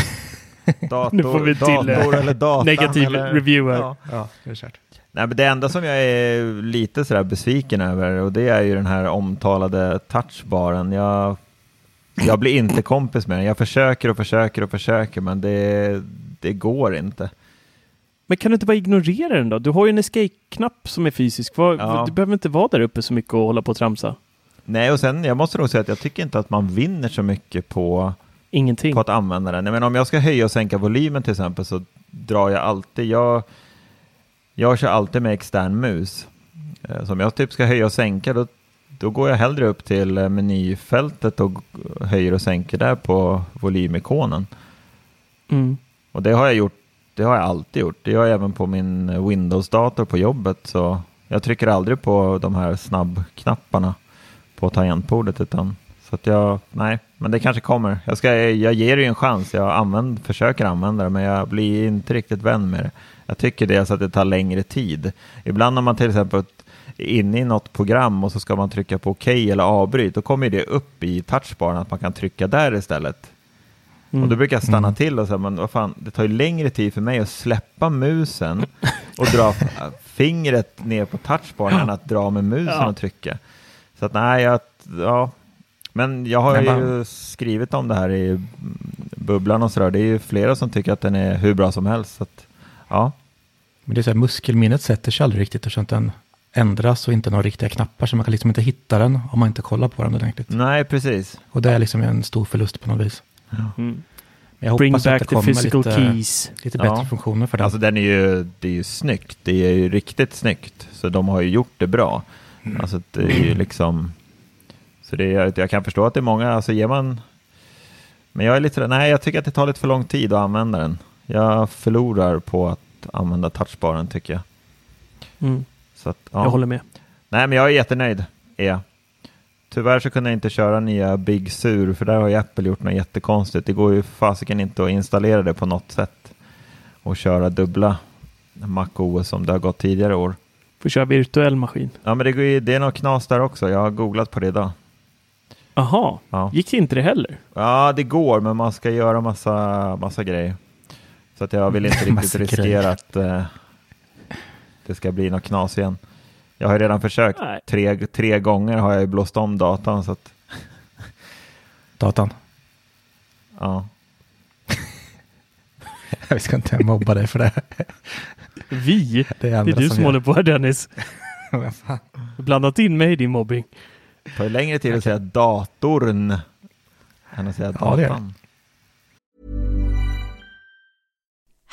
Speaker 4: Dator,
Speaker 2: Nu får vi till,
Speaker 4: dator eller datan.
Speaker 2: Negativ
Speaker 4: eller,
Speaker 2: review här.
Speaker 4: Ja.
Speaker 3: Ja, det är kört.
Speaker 4: Nej, men det enda som jag är lite sådär besviken över och det är ju den här omtalade touchbaren. Jag, jag blir inte kompis med den. Jag försöker och försöker och försöker men det, det går inte.
Speaker 2: Men kan du inte bara ignorera den då? Du har ju en escape-knapp som är fysisk. Vad-
Speaker 4: Ja.
Speaker 2: Du behöver inte vara där uppe så mycket och hålla på och tramsa.
Speaker 4: Nej, och sen jag måste nog säga att jag tycker inte att man vinner så mycket på,
Speaker 2: Ingenting.
Speaker 4: på att använda den. Menar, om jag ska höja och sänka volymen till exempel så drar jag alltid, jag, jag kör alltid med extern mus. Eh, Så om jag typ ska höja och sänka då, då går jag hellre upp till eh, menyfältet och höjer och sänker där på volymikonen.
Speaker 2: Mm.
Speaker 4: Och det har jag gjort, det har jag alltid gjort. Det gör jag även på min Windows-dator på jobbet. Så jag trycker aldrig på de här snabbknapparna på tangentbordet. Utan, så att jag, nej, men det kanske kommer. Jag, ska, jag ger det ju en chans. Jag använder, försöker använda det, men jag blir inte riktigt vän med det. Jag tycker dels att det tar längre tid. Ibland när man till exempel inne i något program och så ska man trycka på OK eller avbryt, då kommer det upp i touchbaren att man kan trycka där istället.
Speaker 2: Mm.
Speaker 4: Och då brukar jag stanna till och säga, men vad fan, det tar ju längre tid för mig att släppa musen och dra fingret ner på touchbaren än att dra med musen
Speaker 2: Ja.
Speaker 4: och trycka. Så att nej, jag, ja. Men jag har
Speaker 3: Men
Speaker 4: ju skrivit om det här i mm, bubblan och sådär. Det är ju flera som tycker att den är hur bra som helst. Så att, ja.
Speaker 3: Men det är så här, muskelminnet sätter sig aldrig riktigt eftersom den ändras och inte några riktiga knappar. Så man kan liksom inte hitta den om man inte kollar på den ordentligt.
Speaker 4: Nej, precis.
Speaker 3: Och det är liksom en stor förlust på något vis.
Speaker 2: Mm.
Speaker 3: Men jag
Speaker 2: Bring
Speaker 3: hoppas att
Speaker 2: back
Speaker 3: det
Speaker 2: the physical
Speaker 3: lite,
Speaker 2: keys.
Speaker 3: lite
Speaker 4: Ja.
Speaker 3: bättre funktioner för den.
Speaker 4: Alltså den är ju, det är ju snyggt. Det är ju riktigt snyggt. Så de har ju gjort det bra.
Speaker 3: Mm.
Speaker 4: Alltså det är ju liksom... Så det är, jag kan förstå att det är många, alltså ger man... Men jag är lite nej jag tycker att det tar lite för lång tid att använda den. Jag förlorar på att använda touchbaren tycker jag.
Speaker 2: Mm.
Speaker 4: Så att, ja.
Speaker 2: Jag håller med.
Speaker 4: Nej men jag är jättenöjd, är jag. Tyvärr så kunde jag inte köra nya Big Sur för där har ju Apple gjort något jättekonstigt. Det går ju fasiken inte att installera det på något sätt och köra dubbla MacOS som det har gått tidigare år.
Speaker 2: Får köra virtuell maskin.
Speaker 4: Ja men det, går ju, det är något knas där också. Jag har googlat på det idag.
Speaker 2: Aha,
Speaker 4: Ja.
Speaker 2: gick inte det heller?
Speaker 4: Ja det går men man ska göra massa, massa grejer. Så att jag vill inte riktigt riskera att eh, det ska bli något knas igen. Jag har ju redan försökt.
Speaker 2: Nej.
Speaker 4: Tre, tre gånger har jag ju blåst om datan så att
Speaker 3: Datan.
Speaker 4: ja.
Speaker 3: Vi ska inte mobba dig för det.
Speaker 2: Vi?
Speaker 3: Det är,
Speaker 2: Det är du som
Speaker 3: gör.
Speaker 2: håller på här Dennis. Blandat in mig i din mobbing.
Speaker 4: Det tar ju längre tid att säga datorn än att säga
Speaker 3: Ja,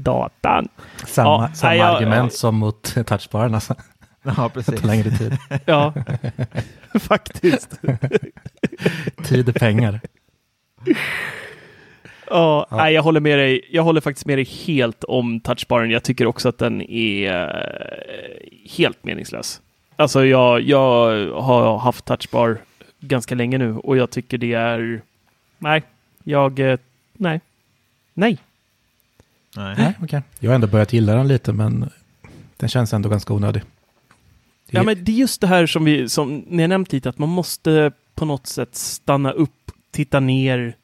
Speaker 2: Datan.
Speaker 3: Samma,
Speaker 2: Ja,
Speaker 3: samma
Speaker 2: jag-
Speaker 3: argument
Speaker 2: ja.
Speaker 3: som mot touchbaren alltså.
Speaker 4: Ja,
Speaker 3: Det
Speaker 4: precis.
Speaker 3: tar längre tid.
Speaker 2: Ja, faktiskt.
Speaker 3: Tid är pengar.
Speaker 2: Ja,
Speaker 3: Ja.
Speaker 2: Nej, jag håller med dig. Jag håller faktiskt med dig helt om touchbaren. Jag tycker också att den är eh, helt meningslös. Alltså jag, jag har haft touchbar ganska länge nu och jag tycker det är... Nej, jag... eh, Nej. Nej.
Speaker 4: Nej.
Speaker 3: Nej, okej. Jag har ändå börjat gilla den lite, men den känns ändå ganska onödig. Det
Speaker 2: Ja, men det är just det här som, vi, som ni har nämnt lite, att man måste på något sätt stanna upp, titta ner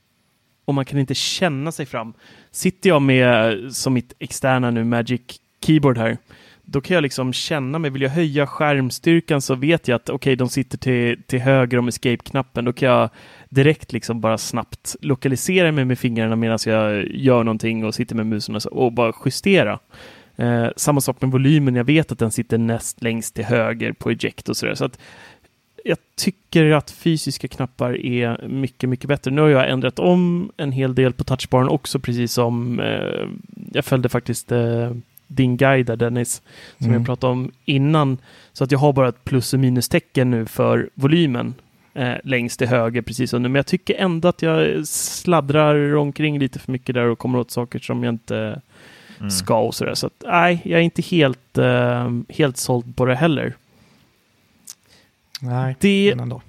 Speaker 2: och man kan inte känna sig fram. Sitter jag med som mitt externa nu Magic Keyboard här, då kan jag liksom känna mig, vill jag höja skärmstyrkan så vet jag att okej, de sitter till, till höger om escape-knappen, då kan jag direkt liksom bara snabbt lokalisera mig med fingrarna medan jag gör någonting och sitter med musen och, så, och bara justera. Eh, samma sak med volymen. Jag vet att den sitter näst längst till höger på eject och sådär. Så att jag tycker att fysiska knappar är mycket, mycket bättre. Nu har jag ändrat om en hel del på touchbaren också, precis som eh, jag följde faktiskt eh, din guide där Dennis, som
Speaker 3: Mm.
Speaker 2: jag pratade om innan. Så att jag har bara ett plus och minustecken nu för volymen eh, längst till höger precis nu. Men jag tycker ändå att jag sladdrar omkring lite för mycket där och kommer åt saker som jag inte
Speaker 4: Mm.
Speaker 2: ska och sådär. Så att, nej, jag är inte helt, eh, helt såld på det heller.
Speaker 3: Nej,
Speaker 2: Det,
Speaker 3: men ändå.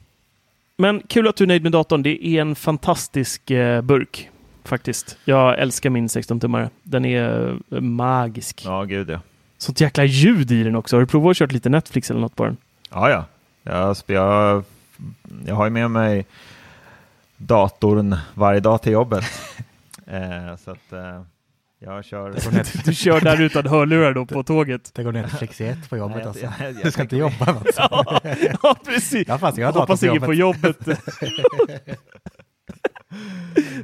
Speaker 2: men kul att du är nöjd med datorn. Det är en fantastisk eh, burk faktiskt. Jag älskar min 16-tummare. Den är eh, magisk.
Speaker 4: Ja, gud ja.
Speaker 2: Sånt jäkla ljud i den också. Har du provat att köra lite Netflix eller något på den?
Speaker 4: Ja, ja. Jag, jag, jag har ju med mig datorn varje dag till jobbet. eh, så att eh, jag kör...
Speaker 2: Du kör där utan hörlurar då på tåget?
Speaker 3: Det går Netflix i ett på jobbet
Speaker 4: Nej, jag-
Speaker 3: alltså.
Speaker 4: jag- jag
Speaker 3: Du ska inte jobba alltså.
Speaker 2: Ja, ja precis.
Speaker 3: Ja, fast jag
Speaker 2: Hoppas
Speaker 3: på
Speaker 2: ingen på jobbet.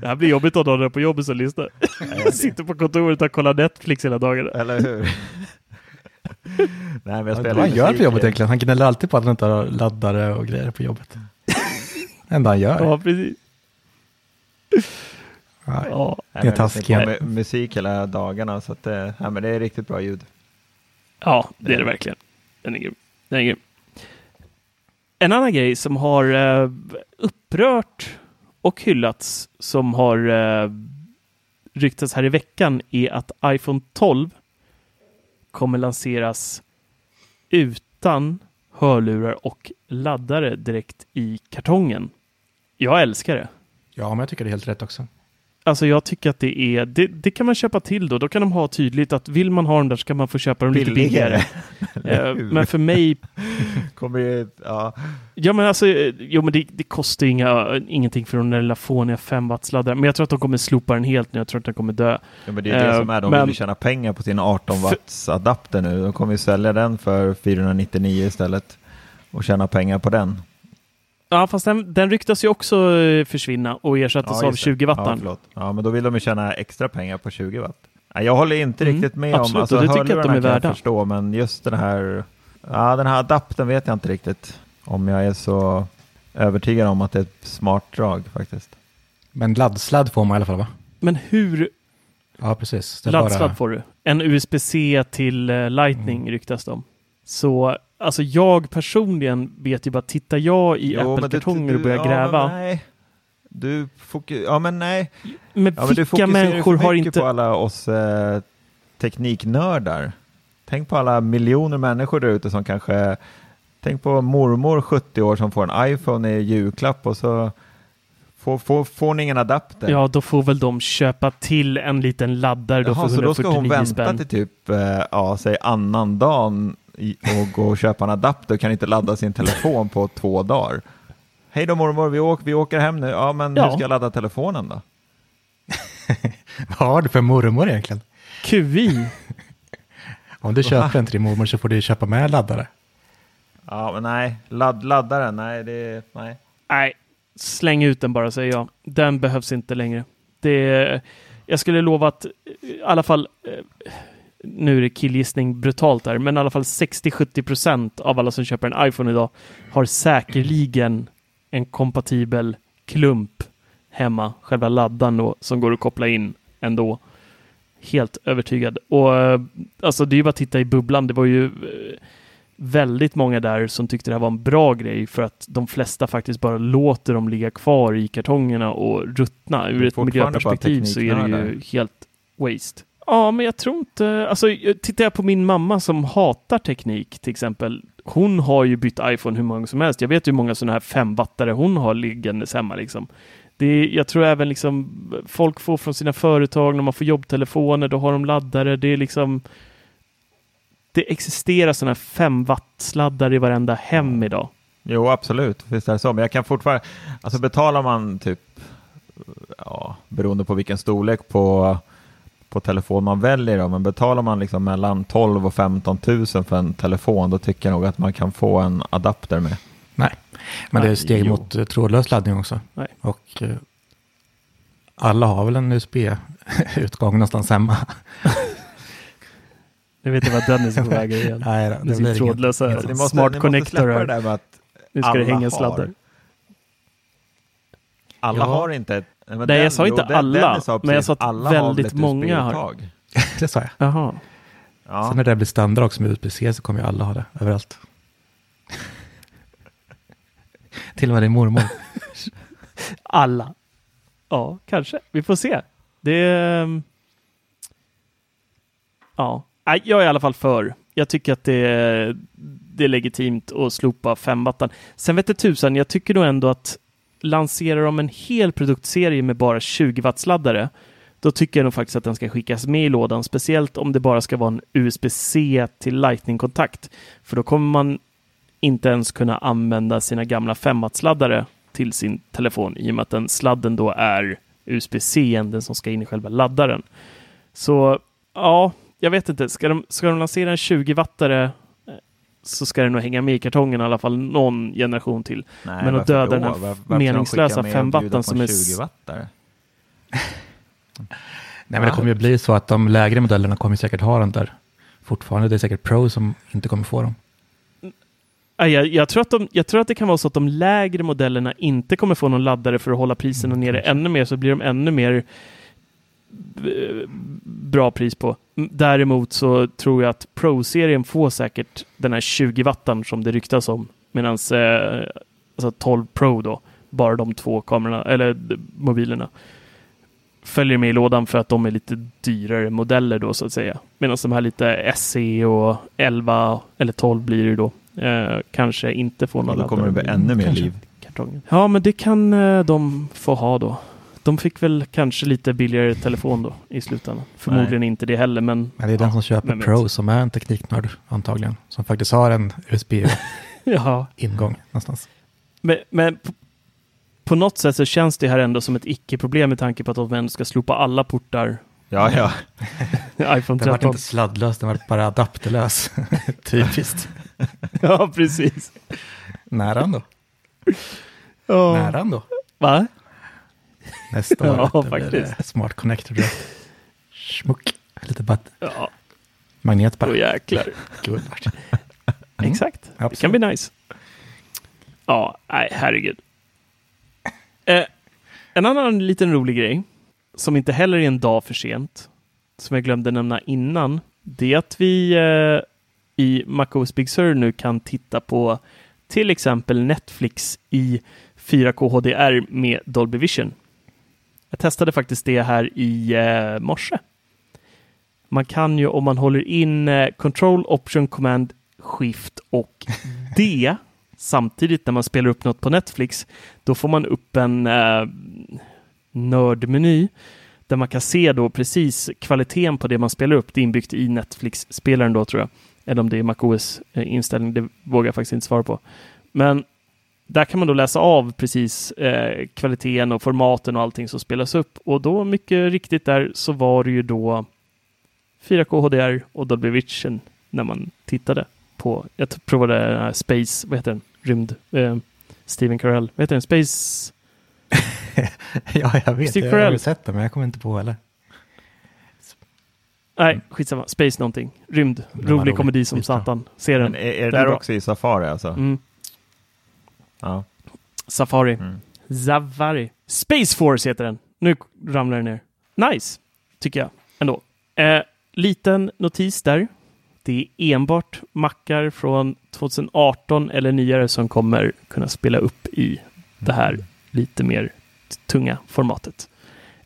Speaker 2: Det här blir jobbigt att ha den på jobbet som lyssnar. Jag sitter på kontoret och kollar Netflix hela dagarna.
Speaker 4: Eller hur? Nej, men jag
Speaker 3: Ja,
Speaker 4: spelar
Speaker 3: han gör på jobbet egentligen. Han gnäller alltid på att han inte har laddare och grejer på jobbet. Det enda han gör.
Speaker 2: Ja, precis.
Speaker 3: Ja.
Speaker 2: Ja.
Speaker 3: Det
Speaker 4: Nej,
Speaker 3: är taskigt.
Speaker 4: musik hela dagarna, så att, eh, ja, men det är riktigt bra ljud.
Speaker 2: Ja, det är det verkligen. Den är grym. Den är grym. En annan grej som har eh, upprört och hyllats som har eh, ryktats här i veckan är att iPhone 12 kommer lanseras utan hörlurar och laddare direkt i kartongen. Jag älskar det.
Speaker 3: ja, men jag tycker det är helt rätt också.
Speaker 2: Alltså jag tycker att det är, det, det kan man köpa till då. Då kan de ha tydligt att vill man ha dem där så kan man få köpa dem lite billigare. Eh, men för mig,
Speaker 4: Kommer ja,
Speaker 2: ja men alltså, eh, jo men det, det kostar ju inga, ingenting för de där lilla fåniga 5 wattsladdare. Men jag tror att de kommer slopa den helt nu. Jag tror att den kommer dö.
Speaker 4: ja, men det är det
Speaker 2: Eh,
Speaker 4: som är, de
Speaker 2: men-
Speaker 4: vill tjäna pengar på sin 18 watts adapter nu. De kommer ju sälja den för 499 istället och tjäna pengar på den.
Speaker 2: Ja fast den, den ryktas ju också eh, försvinna och ersättas av
Speaker 4: just det.
Speaker 2: 20
Speaker 4: Ja,
Speaker 2: wattan.
Speaker 4: förlåt. ja, men då vill de ju tjäna extra pengar på 20 watt. Jag håller inte
Speaker 2: Mm,
Speaker 4: riktigt med
Speaker 2: absolut,
Speaker 4: om, alltså
Speaker 2: och det tycker jag att de är värda.
Speaker 4: jag förstå, men just den här, ja den här adaptern vet jag inte riktigt om jag är så övertygad om att det är ett smart drag faktiskt.
Speaker 3: Men laddsladd får man i alla fall va?
Speaker 2: Men hur
Speaker 3: Ja, precis.
Speaker 2: Laddsladd
Speaker 3: bara...
Speaker 2: får du? En USB-C till eh, Lightning
Speaker 4: Mm.
Speaker 2: ryktas om. Så alltså jag personligen vet ju bara, tittar jag i
Speaker 4: Jo, men
Speaker 2: Apple-kartonger och börjar
Speaker 4: ja,
Speaker 2: gräva.
Speaker 4: Men nej. Du fokus, ja men nej.
Speaker 2: Men
Speaker 4: Ja, men
Speaker 2: vilka
Speaker 4: ju
Speaker 2: människor har inte...
Speaker 4: på alla oss eh, tekniknördar. Tänk på alla miljoner människor där ute som kanske, tänk på mormor 70 år som får en iPhone i julklapp och så får, får, får hon ingen adapter.
Speaker 2: Ja, då får väl de köpa till en liten laddare då
Speaker 4: Jaha, så då ska hon
Speaker 2: 149
Speaker 4: vänta
Speaker 2: spänn.
Speaker 4: till typ, eh, ja, säg annan dagen i- och gå och köpa en adapter och kan inte ladda sin telefon på två dagar. Hej då mormor, vi åker, vi åker hem nu. Ja, men
Speaker 2: Ja.
Speaker 4: hur ska jag ladda telefonen då?
Speaker 3: Vad har du för mormor egentligen?
Speaker 2: QI.
Speaker 3: Om du köper en till din mormor så får du köpa med laddare.
Speaker 4: Ja, men nej. Ladd, laddaren, nej, det, nej.
Speaker 2: Nej, släng ut den bara säger jag. Den behövs inte längre. Det, jag skulle lova att i alla fall, eh, nu är det killgissning brutalt där, men i alla fall 60-70 av alla som köper en iPhone idag har säkerligen en kompatibel klump hemma, själva laddaren då, som går att koppla in ändå. Helt övertygad. Och eh, alltså det är ju bara att titta i bubblan. Det var ju eh, väldigt många där som tyckte det här var en bra grej för att de flesta faktiskt bara låter dem ligga kvar i kartongerna och ruttna. Ur ett miljöperspektiv så är det ju helt waste. Ja, men jag tror inte, alltså tittar jag på min mamma som hatar teknik till exempel. Hon har ju bytt iPhone hur många som helst. Jag vet hur många sådana här femwattare hon har liggandes hemma liksom. Det är, jag tror även liksom folk får från sina företag när man får jobbtelefoner, då har de laddare. Det är liksom det existerar sådana här 5 watt-sladdar i varenda hem idag.
Speaker 4: Jo, absolut. Visst är det så. Men jag kan fortfarande, alltså betalar man typ, ja, beroende på vilken storlek på, på telefon man väljer, då, men betalar man liksom mellan 12 och 15 000 för en telefon, då tycker jag nog att man kan få en adapter med.
Speaker 3: Nej, men det är steg
Speaker 4: jo.
Speaker 3: mot eh, trådlös laddning också.
Speaker 2: Nej.
Speaker 3: Och eh, alla har väl en USB-utgång någonstans hemma.
Speaker 2: Jag vet inte vad Dennis är på väg igen.
Speaker 3: Nej, det
Speaker 2: Med
Speaker 3: blir
Speaker 2: sin trådlösa
Speaker 3: inget
Speaker 4: måste,
Speaker 2: smart connector
Speaker 4: det där med att
Speaker 2: Nu ska det
Speaker 4: alla
Speaker 2: hänga
Speaker 4: har.
Speaker 2: sladdar.
Speaker 4: alla
Speaker 3: Ja.
Speaker 4: har inte... men
Speaker 2: Nej,
Speaker 4: den-
Speaker 2: jag sa inte
Speaker 4: den-
Speaker 2: alla,
Speaker 4: Dennis sa
Speaker 2: men jag sa att väldigt många har.
Speaker 3: Det sa jag.
Speaker 2: Jaha.
Speaker 4: Ja.
Speaker 3: Sen när det blir standard också med USB-C så kommer ju alla ha det överallt. Till och med din mormor.
Speaker 2: Alla. Ja, kanske. Vi får se. Det... ehm, Ja. Nej, jag är i alla fall för. Jag tycker att det är, det är legitimt att slopa femwattan. Sen vet det tusan, jag tycker nog ändå att lanserar de en hel produktserie med bara 20 wattsladdare, då tycker jag nog faktiskt att den ska skickas med i lådan, speciellt om det bara ska vara en USB-C till Lightning-kontakt. För då kommer man inte ens kunna använda sina gamla 5 wattsladdare till sin telefon i och med att den sladden då är USB-C, den som ska in i själva laddaren. Så ja, jag vet inte. Ska de, ska de lansera en 20-wattare så ska den nog hänga med i kartongen i alla fall någon generation till.
Speaker 4: Nej,
Speaker 2: Men att döda
Speaker 4: då?
Speaker 2: den här
Speaker 4: Var- varför
Speaker 2: meningslösa
Speaker 4: skicka med
Speaker 2: fem
Speaker 4: och bjuda
Speaker 2: watten
Speaker 4: på
Speaker 2: som är s-
Speaker 4: 20 wattare?
Speaker 3: Nej, men det kommer ju bli så att de lägre modellerna kommer säkert ha den där fortfarande. Det är säkert Pro som inte kommer få dem.
Speaker 2: Ja, Jag, jag, tror att de, jag tror att det kan vara så att de lägre modellerna inte kommer få någon laddare för att hålla priserna nere ännu mer, så blir de ännu mer eh, bra pris på. M- Däremot så tror jag att Pro-serien får säkert den här 20 wattan som det ryktas om, medan eh, alltså 12 Pro då, bara de två kamerorna, eller mobilerna, följer med i lådan för att de är lite dyrare modeller då så att säga. Medan de här lite SE och 11 eller 12 blir det då. Eh, kanske inte får
Speaker 4: Ja,
Speaker 2: någon
Speaker 4: då kommer det bli ännu mer
Speaker 3: Kanske.
Speaker 4: liv.
Speaker 2: kartongen. Ja, men det kan eh, de få ha då. De fick väl kanske lite billigare telefon då i slutändan. Förmodligen inte det heller, men
Speaker 3: Men det är den som köper? Pro som är en tekniknörd antagligen. Som faktiskt har en USB-ingång
Speaker 2: ja.
Speaker 3: någonstans.
Speaker 2: Men, men på, på något sätt så känns det här ändå som ett icke-problem med tanke på att de ändå ska slopa alla portar
Speaker 4: Ja, ja.
Speaker 2: iPhone
Speaker 3: Den var
Speaker 2: 13.
Speaker 3: inte sladdlös, den var bara adapterlös. Typiskt.
Speaker 2: ja, precis.
Speaker 3: Nära ändå.
Speaker 2: Ja.
Speaker 3: Nära ändå.
Speaker 2: Va?
Speaker 3: Nästa
Speaker 2: Ja,
Speaker 3: år. det blir
Speaker 2: faktiskt.
Speaker 3: det Smart connector. Smuck. Lite batt.
Speaker 2: Ja,
Speaker 3: Magnet bara.
Speaker 2: då jäklar.
Speaker 3: Guld.
Speaker 2: Exakt. Det
Speaker 3: absolut.
Speaker 2: kan bli nice. Ja, nej, herregud. Eh, en annan liten rolig grej, som inte heller är en dag för sent, som jag glömde nämna innan, det är att vi eh, i MacOS Big Sur nu kan titta på till exempel Netflix i 4K HDR med Dolby Vision. Jag testade faktiskt det här i eh, morse. Man kan ju om man håller in eh, Control Option Command Shift och D samtidigt när man spelar upp något på Netflix, då får man upp en eh, nördmeny där man kan se då precis kvaliteten på det man spelar upp. Det är inbyggt i Netflix-spelaren då tror jag. Eller om det är MacOS eh, inställning, det vågar jag faktiskt inte svara på. Men där kan man då läsa av precis eh, kvaliteten och formaten och allting som spelas upp. Och då mycket riktigt där så var det ju då 4K HDR och Dolby Vision när man tittade på, jag provade uh, Space, vad heter den, rymd, eh, Steven Carell, vad heter den, Space?
Speaker 3: ja, jag vet,
Speaker 2: Steve
Speaker 3: jag har
Speaker 2: Carell.
Speaker 3: ju sett det, men jag kommer inte på heller.
Speaker 2: Nej, skitsamma, Space någonting, rymd, rolig
Speaker 3: rolig.
Speaker 2: komedi som satan, ser den.
Speaker 4: Men är, är det
Speaker 2: Den är
Speaker 4: där också i Safari alltså?
Speaker 2: Mm.
Speaker 4: Ja.
Speaker 2: Safari.
Speaker 4: Mm.
Speaker 2: Safari. Space Force heter den. Nu ramlar den ner. Nice, tycker jag ändå. Eh, liten notis där. Det är enbart mackar från 2018 eller nyare som kommer kunna spela upp i det här lite mer tunga formatet.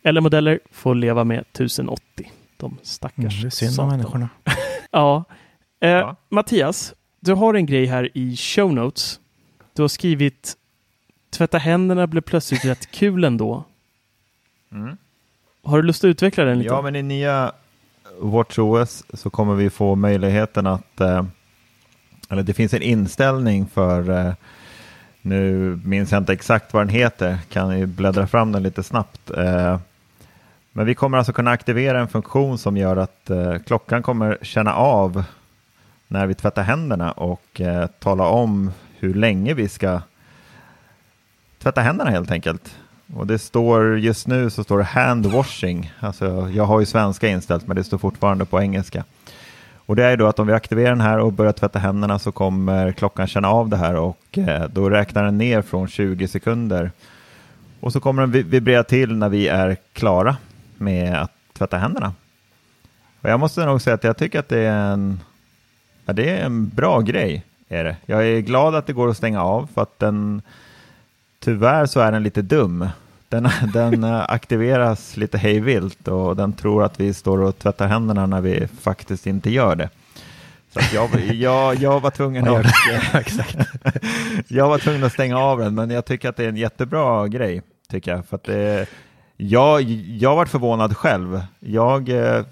Speaker 2: Eller modeller får leva med 1080. De
Speaker 3: Mm,
Speaker 2: stackars
Speaker 3: det är synd om människorna.
Speaker 2: Ja. Eh,
Speaker 4: Ja.
Speaker 2: Mattias, du har en grej här i show notes. Du har skrivit tvätta händerna blev plötsligt rätt kul ändå.
Speaker 4: Mm.
Speaker 2: Har du lust att utveckla den lite?
Speaker 4: Ja, men i nya WatchOS så kommer vi få möjligheten att, eh, eller det finns en inställning för, eh, nu minns jag inte exakt vad den heter, kan ju bläddra fram den lite snabbt. Eh, men vi kommer alltså kunna aktivera en funktion som gör att eh, klockan kommer känna av när vi tvättar händerna och eh, tala om hur länge vi ska tvätta händerna helt enkelt. Och det står just nu så står det handwashing. Alltså jag har ju svenska inställt men det står fortfarande på engelska. Och det är ju då att om vi aktiverar den här och börjar tvätta händerna så kommer klockan känna av det här och eh, då räknar den ner från 20 sekunder. Och så kommer den vibrera till när vi är klara med att tvätta händerna. Och jag måste nog säga att jag tycker att det är en, ja, det är en bra grej. Är det. Jag är glad att det går att stänga av för att den Tyvärr så är den lite dum. Den, den eh, aktiveras lite hejvilt och den tror att vi står och tvättar händerna när vi faktiskt inte gör det. Så jag, jag, jag, var tvungen att, jag var tvungen att stänga av den, men jag tycker att det är en jättebra grej. Tycker jag. För det, jag, jag var förvånad själv. Jag, eh,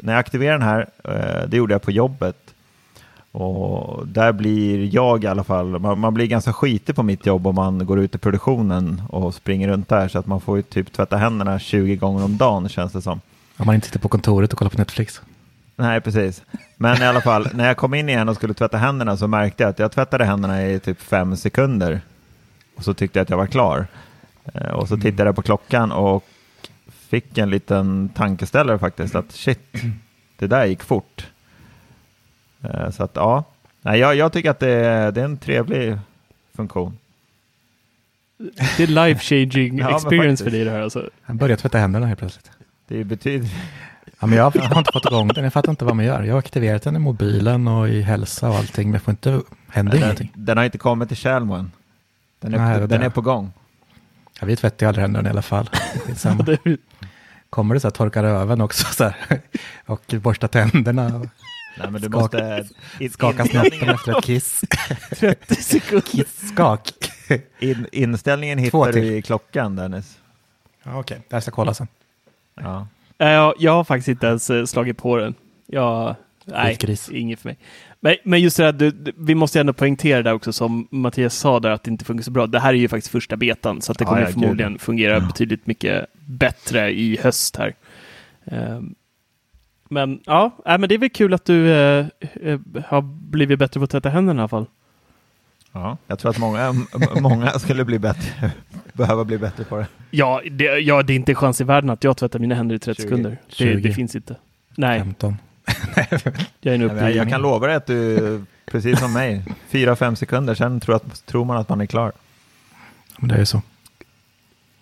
Speaker 4: när jag aktiverade den här, eh, det gjorde jag på jobbet, och där blir jag i alla fall, man, man blir ganska skitig på mitt jobb om man går ut i produktionen och springer runt där så att man får ju typ tvätta händerna 20 gånger om dagen känns det som.
Speaker 3: Om man inte sitter på kontoret och kollar på Netflix.
Speaker 4: Nej, precis. Men i alla fall, när jag kom in igen och skulle tvätta händerna så märkte jag att jag tvättade händerna i typ fem sekunder. Och så tyckte jag att jag var klar. Eh, Och så tittade jag på klockan och fick en liten tankeställare faktiskt. Att shit, det där gick fort. Eh, Så att ja, Nej, jag, jag tycker att det är, det är en trevlig funktion.
Speaker 2: Det är life changing
Speaker 4: Ja,
Speaker 2: experience för dig det här alltså.
Speaker 3: Han börjar tvätta händerna helt plötsligt.
Speaker 4: Det betyder...
Speaker 3: Ja, men jag har inte fått igång den. Jag fattar inte vad man gör. Jag har aktiverat den i mobilen och i hälsa och allting. Men jag får inte, händer
Speaker 4: Den,
Speaker 3: ingenting.
Speaker 4: den har inte kommit till Tjällmo än. Den är,
Speaker 3: Nej,
Speaker 4: den är på gång.
Speaker 3: Ja, vi tvättar ju aldrig händerna i alla fall.
Speaker 2: Det-
Speaker 3: Kommer det så här, torkar öven också så här. Och borstar tänderna. Och
Speaker 4: Nej, men du
Speaker 3: Skaka-
Speaker 4: måste... in-
Speaker 3: skakar snoppen efter ett kiss.
Speaker 2: 30 sekunder.
Speaker 3: Kiss-skak.
Speaker 4: In, inställningen hittar du i klockan, Dennis.
Speaker 3: Ja, Okej, det här ska jag kolla sen.
Speaker 4: Ja.
Speaker 2: Jag, jag har faktiskt inte ens eh, slagit på den. Jag, nej,
Speaker 3: Skitgris.
Speaker 2: inget för mig. Men, men just det här, vi måste ändå poängtera det också som Mattias sa där att det inte funkar så bra. Det här är ju faktiskt första betan så att det
Speaker 4: Ja,
Speaker 2: kommer
Speaker 4: ja, gud.
Speaker 2: förmodligen fungera betydligt mycket bättre i höst här. Ehm, men ja, nej, men det är väl kul att du eh, eh, har blivit bättre på att tvätta händerna i alla fall.
Speaker 4: Ja. Jag tror att många, många skulle bli bättre, behöva bli bättre på det.
Speaker 2: Ja det, ja, det är inte en chans i världen att jag tvättar mina händer i 30
Speaker 4: 20.
Speaker 2: sekunder. Det,
Speaker 3: 20.
Speaker 2: det finns inte. Nej,
Speaker 3: 15.
Speaker 2: jag är uppe
Speaker 4: Jag, kan lova dig att du, precis som mig, fyra, fem sekunder, sen tror, att, tror man att man är klar.
Speaker 3: Men det är ju så.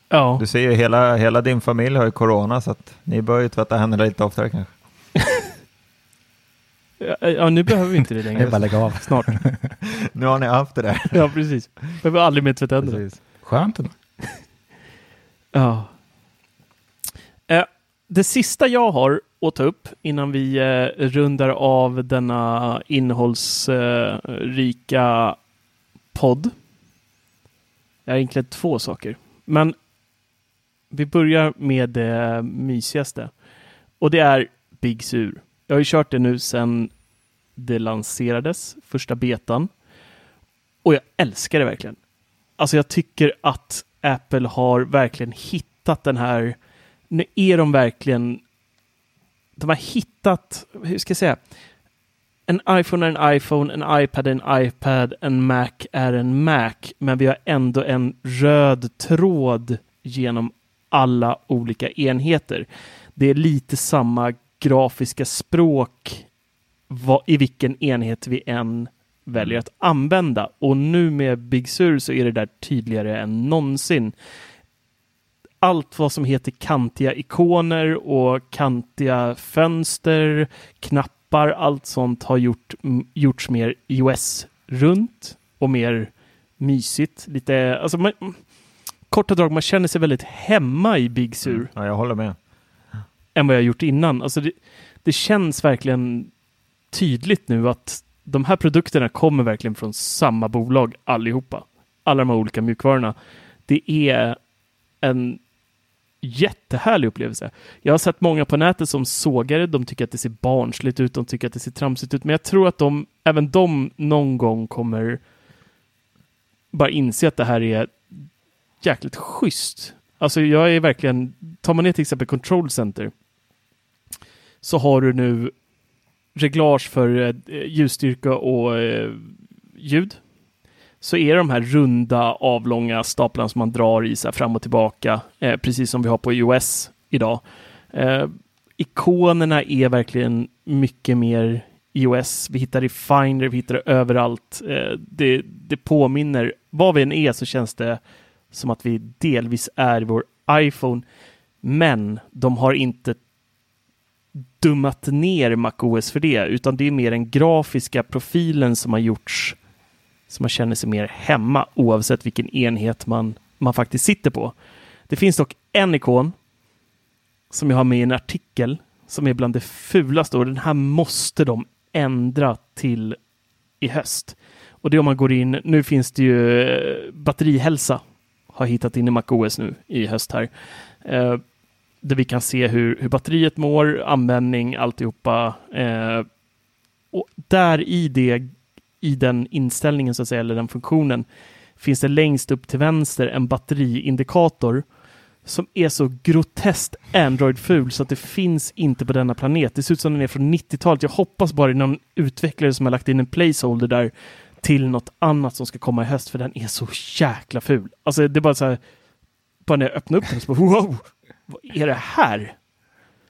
Speaker 2: Ja.
Speaker 4: Du ser ju, hela, hela din familj har ju corona, så att ni bör ju tvätta händerna lite oftare kanske.
Speaker 2: Ja, nu behöver vi inte det
Speaker 3: Det är
Speaker 2: längre.
Speaker 3: bara lägga av.
Speaker 2: Snart.
Speaker 4: Nu har ni haft det där.
Speaker 2: Ja, precis. Behöver aldrig mer tvätta händerna.
Speaker 3: Skönt ändå.
Speaker 2: Ja. Eh, det sista jag har att ta upp innan vi eh, rundar av denna innehållsrika podd är egentligen två saker. Men vi börjar med det mysigaste. Och det är Big Sur. Jag har ju kört det nu sedan det lanserades, första betan. Och jag älskar det verkligen. alltså jag tycker att Apple har verkligen hittat den här, nu är de verkligen, de har hittat, hur ska jag säga, en iPhone är en iPhone, en iPad är en iPad, en Mac är en Mac, men vi har ändå en röd tråd genom alla olika enheter. Det är lite samma grafiska språk i vilken enhet vi än väljer att använda. Och nu med Big Sur så är det där tydligare än någonsin. Allt vad som heter kantiga ikoner och kantiga fönster, knappar, allt sånt har gjort, gjorts mer iOS-runt och mer mysigt. Lite, alltså man, korta drag, man känner sig väldigt hemma i Big Sur. Mm,
Speaker 4: ja, jag håller med.
Speaker 2: Än vad jag gjort innan. Alltså det, det känns verkligen tydligt nu att de här produkterna kommer verkligen från samma bolag allihopa. Alla de här olika mjukvarorna. Det är en jättehärlig upplevelse. Jag har sett många på nätet som sågar det. De tycker att det ser barnsligt ut. De tycker att det ser tramsigt ut. Men jag tror att de, även de någon gång kommer bara inse att det här är jäkligt schysst. Alltså jag är verkligen, tar man ner till exempel Control Center så har du nu reglage för eh, ljusstyrka och eh, ljud. Så är de här runda avlånga staplarna som man drar i sig fram och tillbaka, eh, precis som vi har på iOS idag. Ikonerna är verkligen mycket mer iOS. Vi hittar i Finder, vi hittar det överallt. Det, det påminner, vad vi än är så känns det som att vi delvis är vår iPhone. Men de har inte dummat ner MacOS för det, utan det är mer den grafiska profilen som har gjorts så man känner sig mer hemma oavsett vilken enhet man, man faktiskt sitter på. Det finns dock en ikon som jag har med i en artikel som är bland det fulaste och den här måste de ändra till i höst. Och det är om man går in, nu finns det ju eh, batterihälsa har hittat in i MacOS nu i höst här. Eh, där vi kan se hur, hur batteriet mår, användning, alltihopa. Eh, och där i det, i den inställningen så att säga, eller den funktionen, finns det längst upp till vänster en batteriindikator som är så groteskt Android-ful så att det finns inte på denna planet. Det ser ut som den är från 90-talet. Jag hoppas bara det är någon utvecklare som har lagt in en placeholder där till något annat som ska komma i höst, för den är så jäkla ful. Alltså det är bara så här, bara när jag öppnar upp den så bara wow, vad är det här?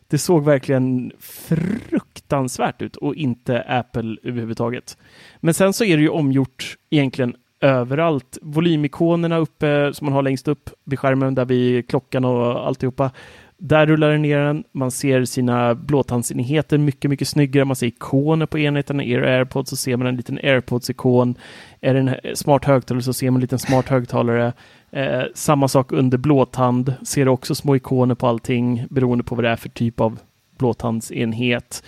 Speaker 2: Det såg verkligen fruktansvärt ut och inte Apple överhuvudtaget. Men sen så är det ju omgjort egentligen överallt. Volymikonerna uppe som man har längst upp vid skärmen där vid klockan och alltihopa. Där rullar den ner den. Man ser sina blåtandsenheter mycket, mycket snyggare. Man ser ikoner på enheten. Är det AirPods så ser man en liten AirPods-ikon. Är det en smart högtalare så ser man en liten smart högtalare. Eh, samma sak under blåtand. Ser också små ikoner på allting beroende på vad det är för typ av blåtandsenhet.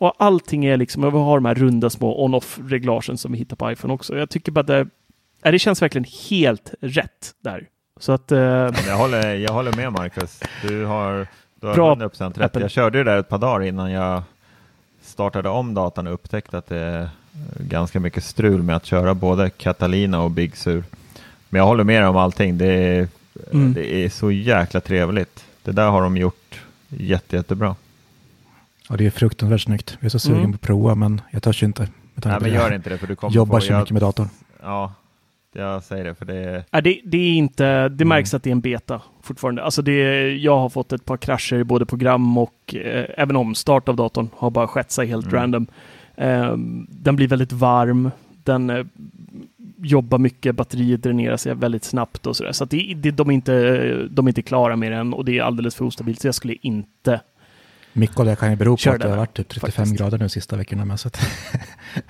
Speaker 2: Och allting är liksom, och vi har de här runda små on-off-reglagen som vi hittar på iPhone också. Jag tycker bara att det, det känns verkligen helt rätt där. Så att, eh,
Speaker 4: jag, håller, jag håller med Marcus. Du har, du har bra 100% rätt. Apple. Jag körde det där ett par dagar innan jag startade om datorn och upptäckte att det är ganska mycket strul med att köra både Catalina och Big Sur. Men jag håller med om allting. Det är, mm. det är så jäkla trevligt. Det där har de gjort jätte, jättebra.
Speaker 3: Ja, det är fruktansvärt snyggt. Jag är så sugen mm. på att prova, men jag törs inte.
Speaker 4: Nej, men gör inte det, för du kommer
Speaker 3: jobbar så mycket med datorn.
Speaker 4: Ja, jag säger det för det är...
Speaker 2: Ja, det, det är inte, det mm. märks mm. att det är en beta fortfarande. Alltså det, jag har fått ett par krascher i både program och eh, även omstart av datorn har bara skett sig helt mm. random. Eh, den blir väldigt varm, den eh, jobbar mycket, batteriet dränerar sig väldigt snabbt och sådär. Så att det, det, de, är inte, de är inte klara med den och det är alldeles för ostabilt. Så jag skulle inte
Speaker 3: mycket av det kan ju bero på att det har varit typ 35 faktiskt. grader nu sista veckorna med, så att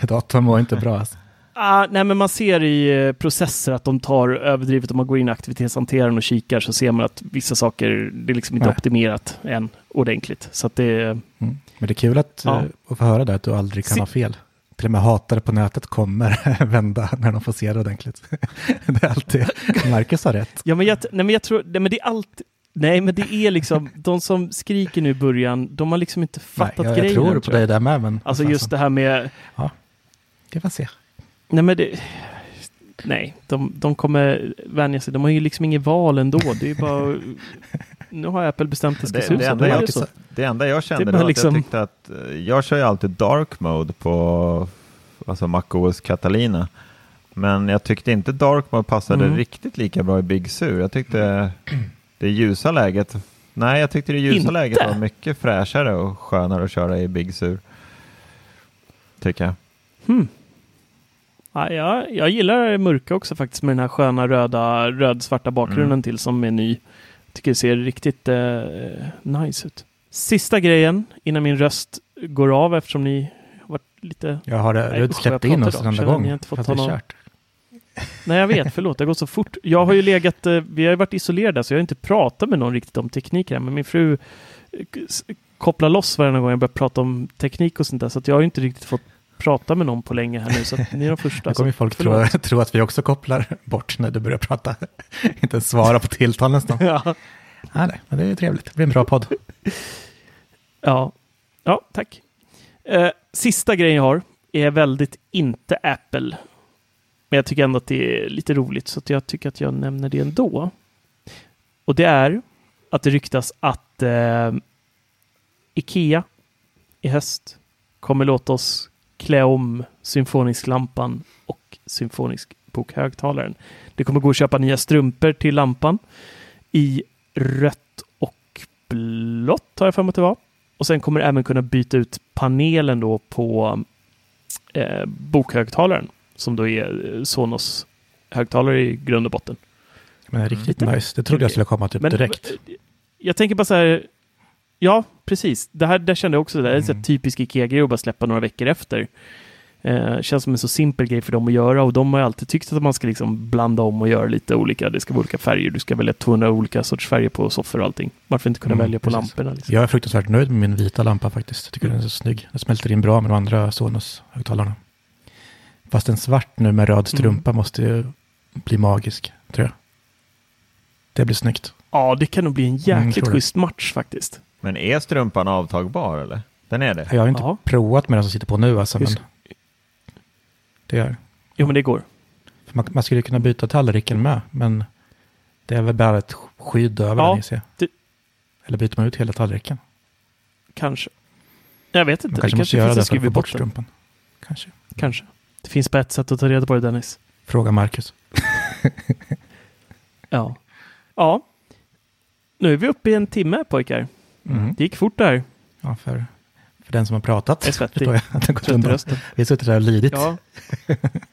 Speaker 3: datorn mår inte bra. Alltså.
Speaker 2: Ah, nej, men man ser i eh, processer att de tar överdrivet. Om man går in i aktivitetshanteraren och kikar så ser man att vissa saker, det är liksom inte nej. optimerat än ordentligt. Så det, mm.
Speaker 3: Men det är kul att, ja. uh, att få höra det, att du aldrig kan Se ha fel. Till och med hatare på nätet kommer vända när de får se det ordentligt. det är alltid, Marcus har rätt.
Speaker 2: Ja, men jag, nej, men jag tror, nej, men det är alltid, Nej, men det är liksom, de som skriker nu i början, de har liksom inte fattat Nej, jag, grejen.
Speaker 3: Jag tror på dig där med, men...
Speaker 2: Alltså just alltså. det här med...
Speaker 3: Ja, det får se.
Speaker 2: Nej, men det... nej, de, de kommer vänja sig. De har ju liksom inget val ändå. Det är bara... nu har Apple bestämt att det ska
Speaker 4: Det,
Speaker 2: se ut
Speaker 4: det, enda jag,
Speaker 2: det så.
Speaker 4: det enda jag kände var
Speaker 2: liksom-
Speaker 4: att jag tyckte att eh, jag kör ju alltid dark mode på alltså MacOS Catalina. Men jag tyckte inte dark mode passade
Speaker 2: Mm.
Speaker 4: riktigt lika bra i Big Sur. Jag tyckte det ljusa läget, nej jag tyckte det ljusa
Speaker 2: Inte?
Speaker 4: läget var mycket fräschare och skönare att köra i Big Sur. Tycker jag.
Speaker 2: Hmm. Ja, jag, jag gillar det mörka också faktiskt med den här sköna röda, röd-svarta bakgrunden
Speaker 4: Mm.
Speaker 2: till som är ny. Tycker det ser riktigt eh, nice ut. Sista grejen innan min röst går av eftersom ni har varit lite...
Speaker 3: Jag har
Speaker 2: Nej,
Speaker 3: det, du
Speaker 2: usch,
Speaker 3: släppt
Speaker 2: jag
Speaker 3: in oss en gång.
Speaker 2: har inte fått ta någon-. Nej, jag vet, förlåt, det har gått så fort. Jag har ju legat, eh, vi har ju varit isolerade så jag har inte pratat med någon riktigt om teknik här, men min fru eh, kopplar loss varje gång jag börjar prata om teknik och sånt där, så jag har ju inte riktigt fått prata med någon på länge här nu, så ni är de första.
Speaker 3: Nu kommer folk tro, tro att vi också kopplar bort när du börjar prata. inte ens svara på tilltal nästan.
Speaker 2: Ja.
Speaker 3: ah, nej, men det är trevligt. Det blir en bra podd.
Speaker 2: Ja, ja tack. Eh, sista grejen jag har är väldigt inte Apple. Men jag tycker ändå att det är lite roligt så att jag tycker att jag nämner det ändå. Och det är att det ryktas att eh, Ikea i höst kommer låta oss klä om symfonisk-lampan och symfonisk bokhögtalaren. Det kommer gå att köpa nya strumpor till lampan i rött och blått har jag för mig att det var. Och sen kommer även kunna byta ut panelen då på eh, bokhögtalaren som då är eh, Sonos högtalare i grund och botten.
Speaker 3: Men riktigt nice. Det trodde jag skulle komma typ
Speaker 2: Men-
Speaker 3: direkt.
Speaker 2: Jag tänker bara så här. Ja, precis. Det här där kände jag också. Det är en
Speaker 3: Mm.
Speaker 2: typisk Ikea-grej att bara släppa några veckor efter. Eh, känns som en så simpel grej för dem att göra och de har ju alltid tyckt att man ska liksom blanda om och göra lite olika. Det ska vara olika färger. Du ska välja 200 olika sorts färger på soffor och allting. Varför inte kunna
Speaker 3: Mm,
Speaker 2: välja på
Speaker 3: precis.
Speaker 2: lamporna? Liksom?
Speaker 3: Jag är fruktansvärt nöjd med min vita lampa faktiskt. Jag tycker den är så snygg. Den smälter in bra med de andra Sonos-högtalarna. Fast en svart nu med röd strumpa måste ju bli magisk, tror jag. Det blir snyggt.
Speaker 2: Ja, det kan nog bli en jäkligt
Speaker 3: tror det.
Speaker 2: schysst match faktiskt.
Speaker 4: Men är strumpan avtagbar eller? Den är det?
Speaker 3: Jag har inte
Speaker 2: Ja.
Speaker 3: provat med den som sitter på nu alltså, men
Speaker 2: Just-
Speaker 3: det är.
Speaker 2: Jo, men det går.
Speaker 3: För Man, man skulle kunna byta tallriken med, men det är väl bara ett skydd över
Speaker 2: Ja,
Speaker 3: den jag.
Speaker 2: det-
Speaker 3: Eller byter man ut hela tallriken?
Speaker 2: Kanske. Jag vet inte.
Speaker 3: Man kanske
Speaker 2: det
Speaker 3: måste
Speaker 2: kanske
Speaker 3: göra det för att få bort strumpan. Kanske.
Speaker 2: Kanske. Det finns bara ett sätt att ta reda på det, Dennis.
Speaker 3: Fråga Marcus.
Speaker 2: Ja. Ja. Nu är vi uppe i en timme, pojkar.
Speaker 3: Mm.
Speaker 2: Det gick fort där.
Speaker 3: Ja, för, för den som har pratat.
Speaker 2: Jag är svettig.
Speaker 3: jag att gått undan. Vi har suttit där och lidit.
Speaker 2: Ja.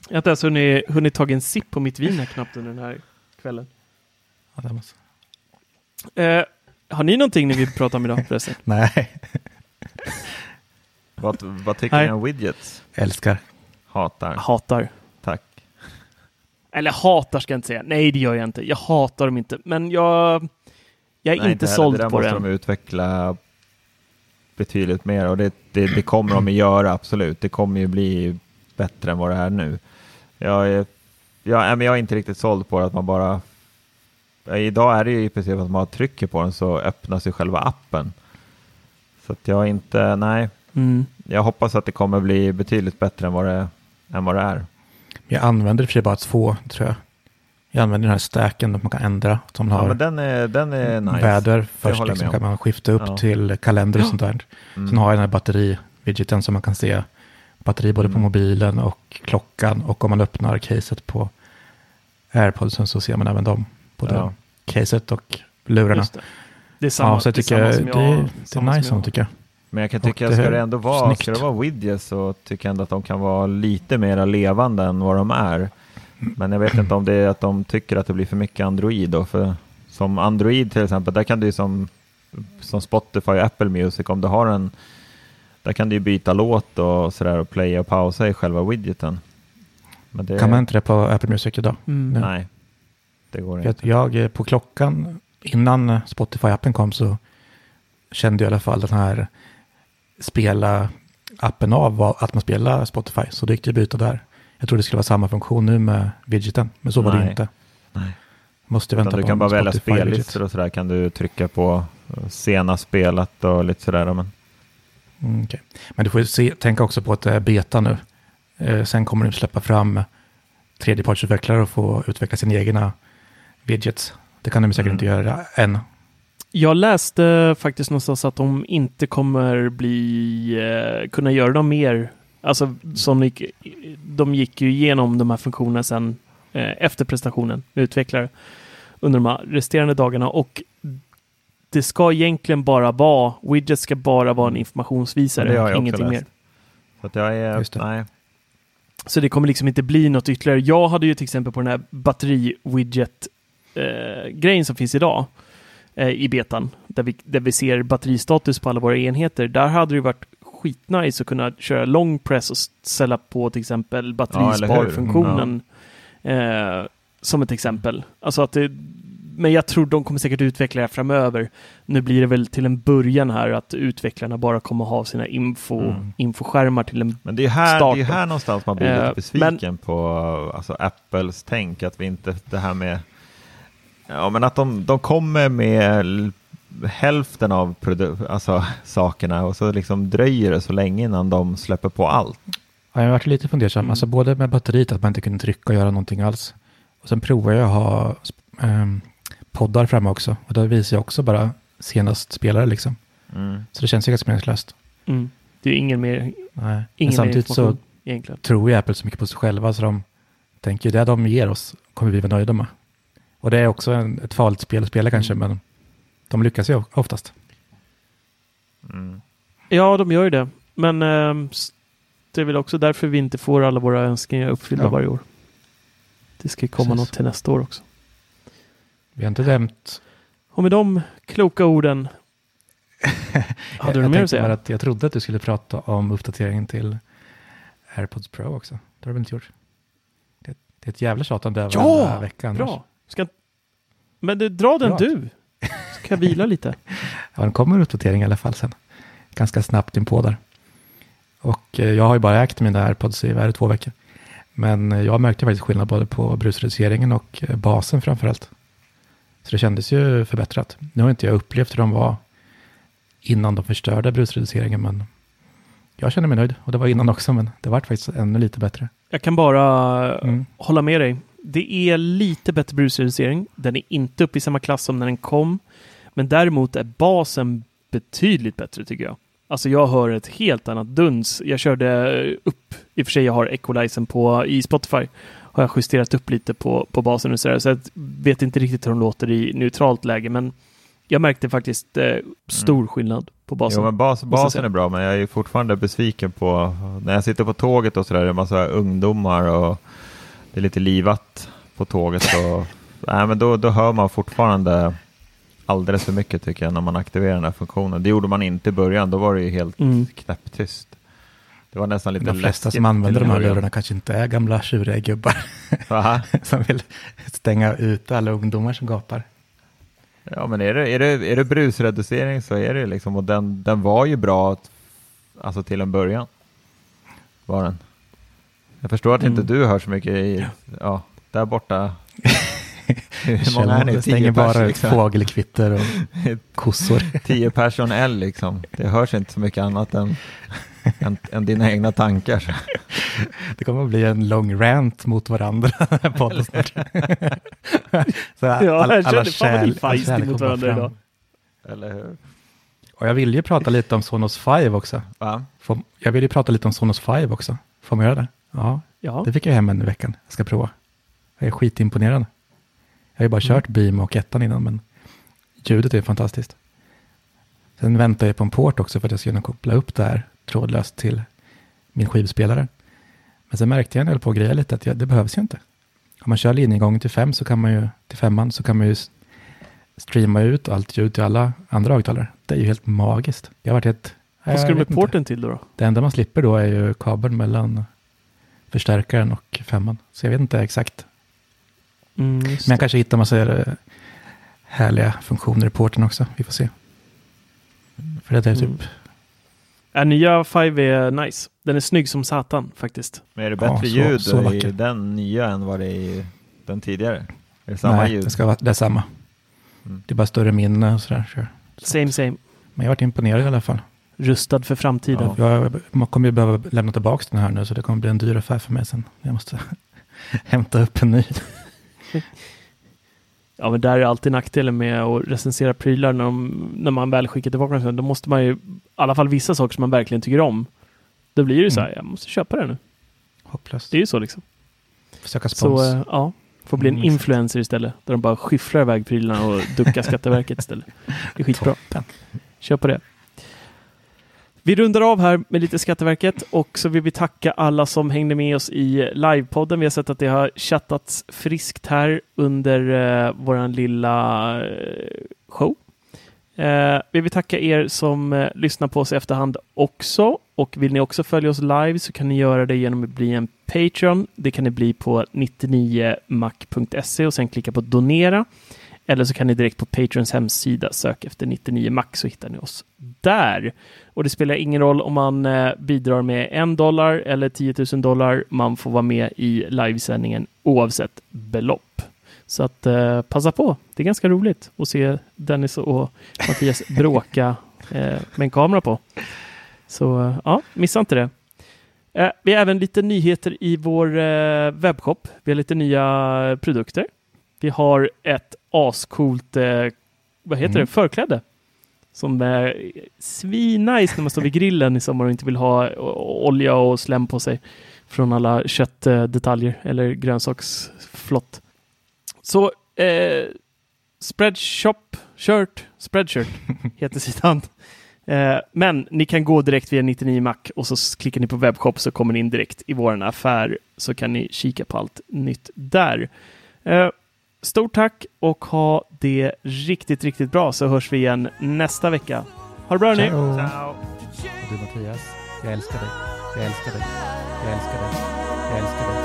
Speaker 2: Jag har inte ens hunnit, hunnit ta en sipp på mitt vin här knappt under den här kvällen.
Speaker 3: Ja, det måste...
Speaker 2: Eh, har ni någonting ni vill prata om idag förresten?
Speaker 3: Nej,
Speaker 4: Vad, vad tycker
Speaker 2: Nej.
Speaker 4: ni om widgets?
Speaker 3: älskar.
Speaker 4: Hatar.
Speaker 2: Hatar.
Speaker 4: Tack.
Speaker 2: Eller hatar ska jag inte säga. Nej, det gör jag inte. Jag hatar dem inte. Men jag, jag är
Speaker 4: Nej,
Speaker 2: inte
Speaker 4: heller.
Speaker 2: såld
Speaker 4: det
Speaker 2: på
Speaker 4: måste
Speaker 2: det.
Speaker 4: de utveckla betydligt mer och det, det, det kommer de att göra absolut. Det kommer ju bli bättre än vad det är nu. Jag är, jag, jag är inte riktigt såld på det att man bara... Idag är det ju i princip att man trycker på den så öppnas ju själva appen. Så att jag är inte, nej.
Speaker 2: Mm.
Speaker 4: Jag hoppas att det kommer bli betydligt bättre än vad det, än vad det är.
Speaker 3: Jag använder och för sig bara två, tror jag. Jag använder den här stacken där man kan ändra. Som
Speaker 4: Ja,
Speaker 3: har
Speaker 4: men den är, den är nice.
Speaker 3: väder först. Liksom, kan man skifta upp
Speaker 4: Ja.
Speaker 3: till kalender och sånt där.
Speaker 4: Mm.
Speaker 3: Sen har jag den här batteri-widgeten som man kan se batteri både på
Speaker 4: Mm.
Speaker 3: mobilen och klockan. Och om man öppnar caset på airpodsen så ser man även dem. Både
Speaker 4: Ja.
Speaker 3: caset och lurarna.
Speaker 2: Det. Det är samma,
Speaker 3: ja, så jag
Speaker 2: det är
Speaker 3: tycker
Speaker 2: samma
Speaker 3: jag,
Speaker 2: som
Speaker 3: det,
Speaker 2: jag.
Speaker 3: det är
Speaker 2: samma
Speaker 3: nice
Speaker 2: som
Speaker 3: tycker jag.
Speaker 4: Men jag kan tycka,
Speaker 3: det
Speaker 4: ska det ändå vara,
Speaker 3: snyggt.
Speaker 4: ska det vara widgets så tycker jag ändå att de kan vara lite mer levande än vad de är. Men jag vet inte om det är att de tycker att det blir för mycket Android då. För som Android till exempel, där kan du som, som Spotify och Apple Music, om du har en, där kan du byta låt och sådär och playa och pausa i själva widgeten. Men det,
Speaker 3: Kan man inte det på Apple Music idag?
Speaker 2: Mm.
Speaker 3: Nej.
Speaker 4: Det går
Speaker 3: Jag,
Speaker 4: inte.
Speaker 3: jag eh, på klockan, innan Spotify-appen kom så kände jag i alla fall den här spela appen av var att man spelar Spotify. Så det gick det att byta där. Jag tror det skulle vara samma funktion nu med widgeten, men så var det
Speaker 4: Nej.
Speaker 3: inte.
Speaker 4: Nej.
Speaker 3: Måste
Speaker 4: Utan
Speaker 3: vänta
Speaker 4: du
Speaker 3: på
Speaker 4: kan bara välja spellistor och sådär kan du trycka på eh, sena spelat och lite sådär. Men
Speaker 3: Mm, okej. Men du får ju se, tänka också på att det är beta nu. Eh, sen kommer de släppa fram tredjepartsutvecklare och få utveckla sina egna widgets. Det kan de säkert
Speaker 4: Mm.
Speaker 3: inte göra än.
Speaker 2: Jag läste faktiskt någonstans att de inte kommer bli, eh, kunna göra dem mer. Alltså, som gick, de gick ju igenom de här funktionerna sen eh, efter prestationen med utvecklare under de här resterande dagarna och det ska egentligen bara vara, widget ska bara vara en informationsvisare,
Speaker 4: Ja, det har jag också
Speaker 2: ingenting
Speaker 4: läst.
Speaker 2: mer.
Speaker 4: Så att jag är,
Speaker 3: Just det.
Speaker 4: nej.
Speaker 2: Så det kommer liksom inte bli något ytterligare. Jag hade ju till exempel på den här batteri-widget-grejen som finns idag eh, i betan, där vi, där vi ser batteristatus på alla våra enheter. Där hade det ju varit skitnice att kunna köra long press och ställa på till exempel batterisparfunktionen eh, som ett exempel. Alltså att det, men jag tror de kommer säkert utveckla det här framöver. Nu blir det väl till en början här att utvecklarna bara kommer ha sina info,
Speaker 4: Mm.
Speaker 2: infoskärmar till en
Speaker 4: Men det är här, det är här någonstans man blir
Speaker 2: Eh,
Speaker 4: lite besviken på alltså Apples tänk, att vi inte, det här med, ja men att de, de kommer med hälften av produ- alltså, sakerna och så liksom dröjer det så länge innan de släpper på allt.
Speaker 3: Ja, jag har varit lite fundersam,
Speaker 2: Mm.
Speaker 3: alltså både med batteriet, att man inte kunde trycka och göra någonting alls. Och sen provar jag att ha ehm, poddar framme också. Och då visar jag också bara senast spelare liksom.
Speaker 4: Mm.
Speaker 3: Så det känns ju ganska meningslöst.
Speaker 2: Mm. Det är ingen mer,
Speaker 3: Nej. Men
Speaker 2: ingen mer
Speaker 3: samtidigt så
Speaker 2: information egentligen.
Speaker 3: tror ju Apple så mycket på sig själva så de tänker det de ger oss kommer vi vara nöjda med. Och det är också en, ett farligt spel att spela kanske, men de lyckas ju oftast.
Speaker 4: Mm.
Speaker 2: Ja, de gör ju det. Men s- det är väl också därför vi inte får alla våra önskningar uppfyllda
Speaker 3: Ja.
Speaker 2: varje år. Det ska ju komma
Speaker 3: Precis.
Speaker 2: något till nästa år också.
Speaker 3: Vi har inte nämnt...
Speaker 2: Och med de kloka orden. Hade du
Speaker 3: jag
Speaker 2: mer att säga?
Speaker 3: att jag trodde att du skulle prata om uppdateringen till AirPods Pro också. Det har du inte gjort? Det, det är ett jävla tjatande över
Speaker 2: Ja,
Speaker 3: varje vecka annars.
Speaker 2: Bra. Ska... Men det, dra den
Speaker 3: Bra.
Speaker 2: du. Ska jag vila lite?
Speaker 3: Ja, den kommer uppdatering i alla fall sen. Ganska snabbt inpå där. Och eh, jag har ju bara ägt mina AirPods i två veckor. Men eh, jag märkte faktiskt skillnad både på brusreduceringen och eh, basen framförallt. Så det kändes ju förbättrat. Nu har inte jag upplevt hur de var innan de förstörde brusreduceringen, men jag känner mig nöjd. Och det var innan också, men det var faktiskt ännu lite bättre.
Speaker 2: Jag kan bara
Speaker 3: Mm.
Speaker 2: hålla med dig. Det är lite bättre brusreducering. Den är inte uppe i samma klass som när den kom. Men däremot är basen betydligt bättre tycker jag. Alltså jag hör ett helt annat duns. Jag körde upp, i och för sig jag har equalizern på i Spotify. Har jag justerat upp lite på, på basen och sådär. Så jag vet inte riktigt hur de låter i neutralt läge. Men jag märkte faktiskt eh, stor skillnad på basen.
Speaker 4: Jo, men bas, basen är bra, men jag är fortfarande besviken på när jag sitter på tåget och sådär, det är en massa ungdomar och det är lite livat på tåget. Och, nej, men då, då hör man fortfarande alldeles för mycket tycker jag när man aktiverar den här funktionen. Det gjorde man inte i början, då var det ju helt
Speaker 2: Mm.
Speaker 4: knäpptyst. Det var nästan lite
Speaker 3: De flesta som använder de här lurarna kanske inte är gamla tjuriga gubbar som vill stänga ut alla ungdomar som gapar.
Speaker 4: Ja, men är det, är det, är det brusreducering så är det liksom, och den, den var ju bra alltså till en början. Var den. Jag förstår att inte
Speaker 2: Mm.
Speaker 4: du hör så mycket i, ja, där borta. Hur många är ni?
Speaker 3: Stänger bara
Speaker 4: liksom.
Speaker 3: fågelkvitter och kossor.
Speaker 4: Tio personell liksom. Det hörs inte så mycket annat än, än, än dina egna tankar.
Speaker 3: Det kommer att bli en lång rant mot varandra. den här podden snart. Så all-
Speaker 2: Ja, jag kände fan vad feisty mot varandra
Speaker 3: fram.
Speaker 2: idag.
Speaker 4: Eller hur?
Speaker 3: Och jag vill ju prata lite om Sonos 5 också.
Speaker 4: Va?
Speaker 3: Får, jag vill ju prata lite om Sonos 5 också. Får man göra det? Ja,
Speaker 2: Ja.
Speaker 3: det fick jag hem en i veckan. Jag ska prova. Jag är skitimponerad. Jag har ju bara
Speaker 2: Mm.
Speaker 3: kört Beam och ettan innan, men ljudet är fantastiskt. Sen väntar jag på en port också för att jag ska kunna koppla upp det här trådlöst till min skivspelare. Men sen märkte jag när jag höll på att greja lite att jag, det behövs ju inte. Om man kör linjegången till fem så kan man ju, till femman så kan man ju streama ut allt ljud till alla andra högtalare. Det är ju helt magiskt. Jag har varit helt...
Speaker 2: Vad ska du med
Speaker 3: vet inte.
Speaker 2: porten till då?
Speaker 3: Det enda man slipper då är ju kabeln mellan förstärkaren och femman. Så jag vet inte exakt.
Speaker 2: Mm,
Speaker 3: Men jag kanske hittar massa eh, härliga funktioner i porten också. Vi får se. För det är typ...
Speaker 2: Mm. Ja, nya 5 är nice. Den är snygg som satan faktiskt.
Speaker 4: Men är det
Speaker 3: Ja,
Speaker 4: bättre
Speaker 3: så-
Speaker 4: ljud
Speaker 3: så
Speaker 4: i den nya än vad det är i den tidigare? Är det samma
Speaker 3: nej,
Speaker 4: ljud?
Speaker 3: det ska vara det är samma.
Speaker 4: Mm.
Speaker 3: Det är bara större minne och sådär. Så.
Speaker 2: Same same.
Speaker 3: Men jag har varit imponerad i alla fall.
Speaker 2: Rustad för framtiden.
Speaker 3: Jag man kommer ju behöva lämna tillbaka den här nu så det kommer bli en dyr affär för mig sen. Jag måste hämta upp en ny.
Speaker 2: Ja, men där är alltid nackdelen med att recensera prylar när, de, när man väl skickar tillbaka den. Då måste man ju, i alla fall vissa saker som man verkligen tycker om. Då blir det ju så här,
Speaker 3: Mm.
Speaker 2: jag måste köpa det nu.
Speaker 3: Hopplöst.
Speaker 2: Det är ju så liksom.
Speaker 3: Försöka spons.
Speaker 2: Så eh, ja, får bli en
Speaker 3: Mm,
Speaker 2: influencer istället. Där de bara skyfflar iväg prylarna och duckar Skatteverket istället. Det är skitbra.
Speaker 3: Toppen.
Speaker 2: Kör på det. Vi rundar av här med lite Skatteverket och så vill vi tacka alla som hängde med oss i livepodden. Vi har sett att det har chattats friskt här under eh, våran lilla eh, show. Eh, vi vill tacka er som eh, lyssnar på oss i efterhand också. Och vill ni också följa oss live så kan ni göra det genom att bli en Patreon. Det kan ni bli på 99mac.se och sen klicka på donera. Eller så kan ni direkt på Patreons hemsida söka efter 99mac så hittar ni oss där. Och det spelar ingen roll om man eh, bidrar med en dollar eller 10 000 dollar. Man får vara med i livesändningen oavsett belopp. Så att eh, passa på. Det är ganska roligt att se Dennis och Mattias bråka eh, med en kamera på. Så eh, ja, missa inte det. Eh, vi har även lite nyheter i vår eh, webbshop. Vi har lite nya produkter. Vi har ett ascoolt, eh, vad heter
Speaker 3: Mm.
Speaker 2: det, förkläde. Som är svinnice när man står vid grillen i sommar och inte vill ha olja och slem på sig från alla köttdetaljer eller grönsaksflott. Så eh, Spreadshop Shirt, Spreadshirt heter sidan. Eh, men ni kan gå direkt via 99 Mac och så klickar ni på webbshop så kommer ni in direkt i vår affär så kan ni kika på allt nytt där. Eh, stort tack och ha det riktigt, riktigt bra så hörs vi igen nästa vecka. Ha det bra hörni!
Speaker 3: Ciao. Och du Mattias, jag älskar dig. Jag älskar dig. Jag älskar dig. Jag älskar dig.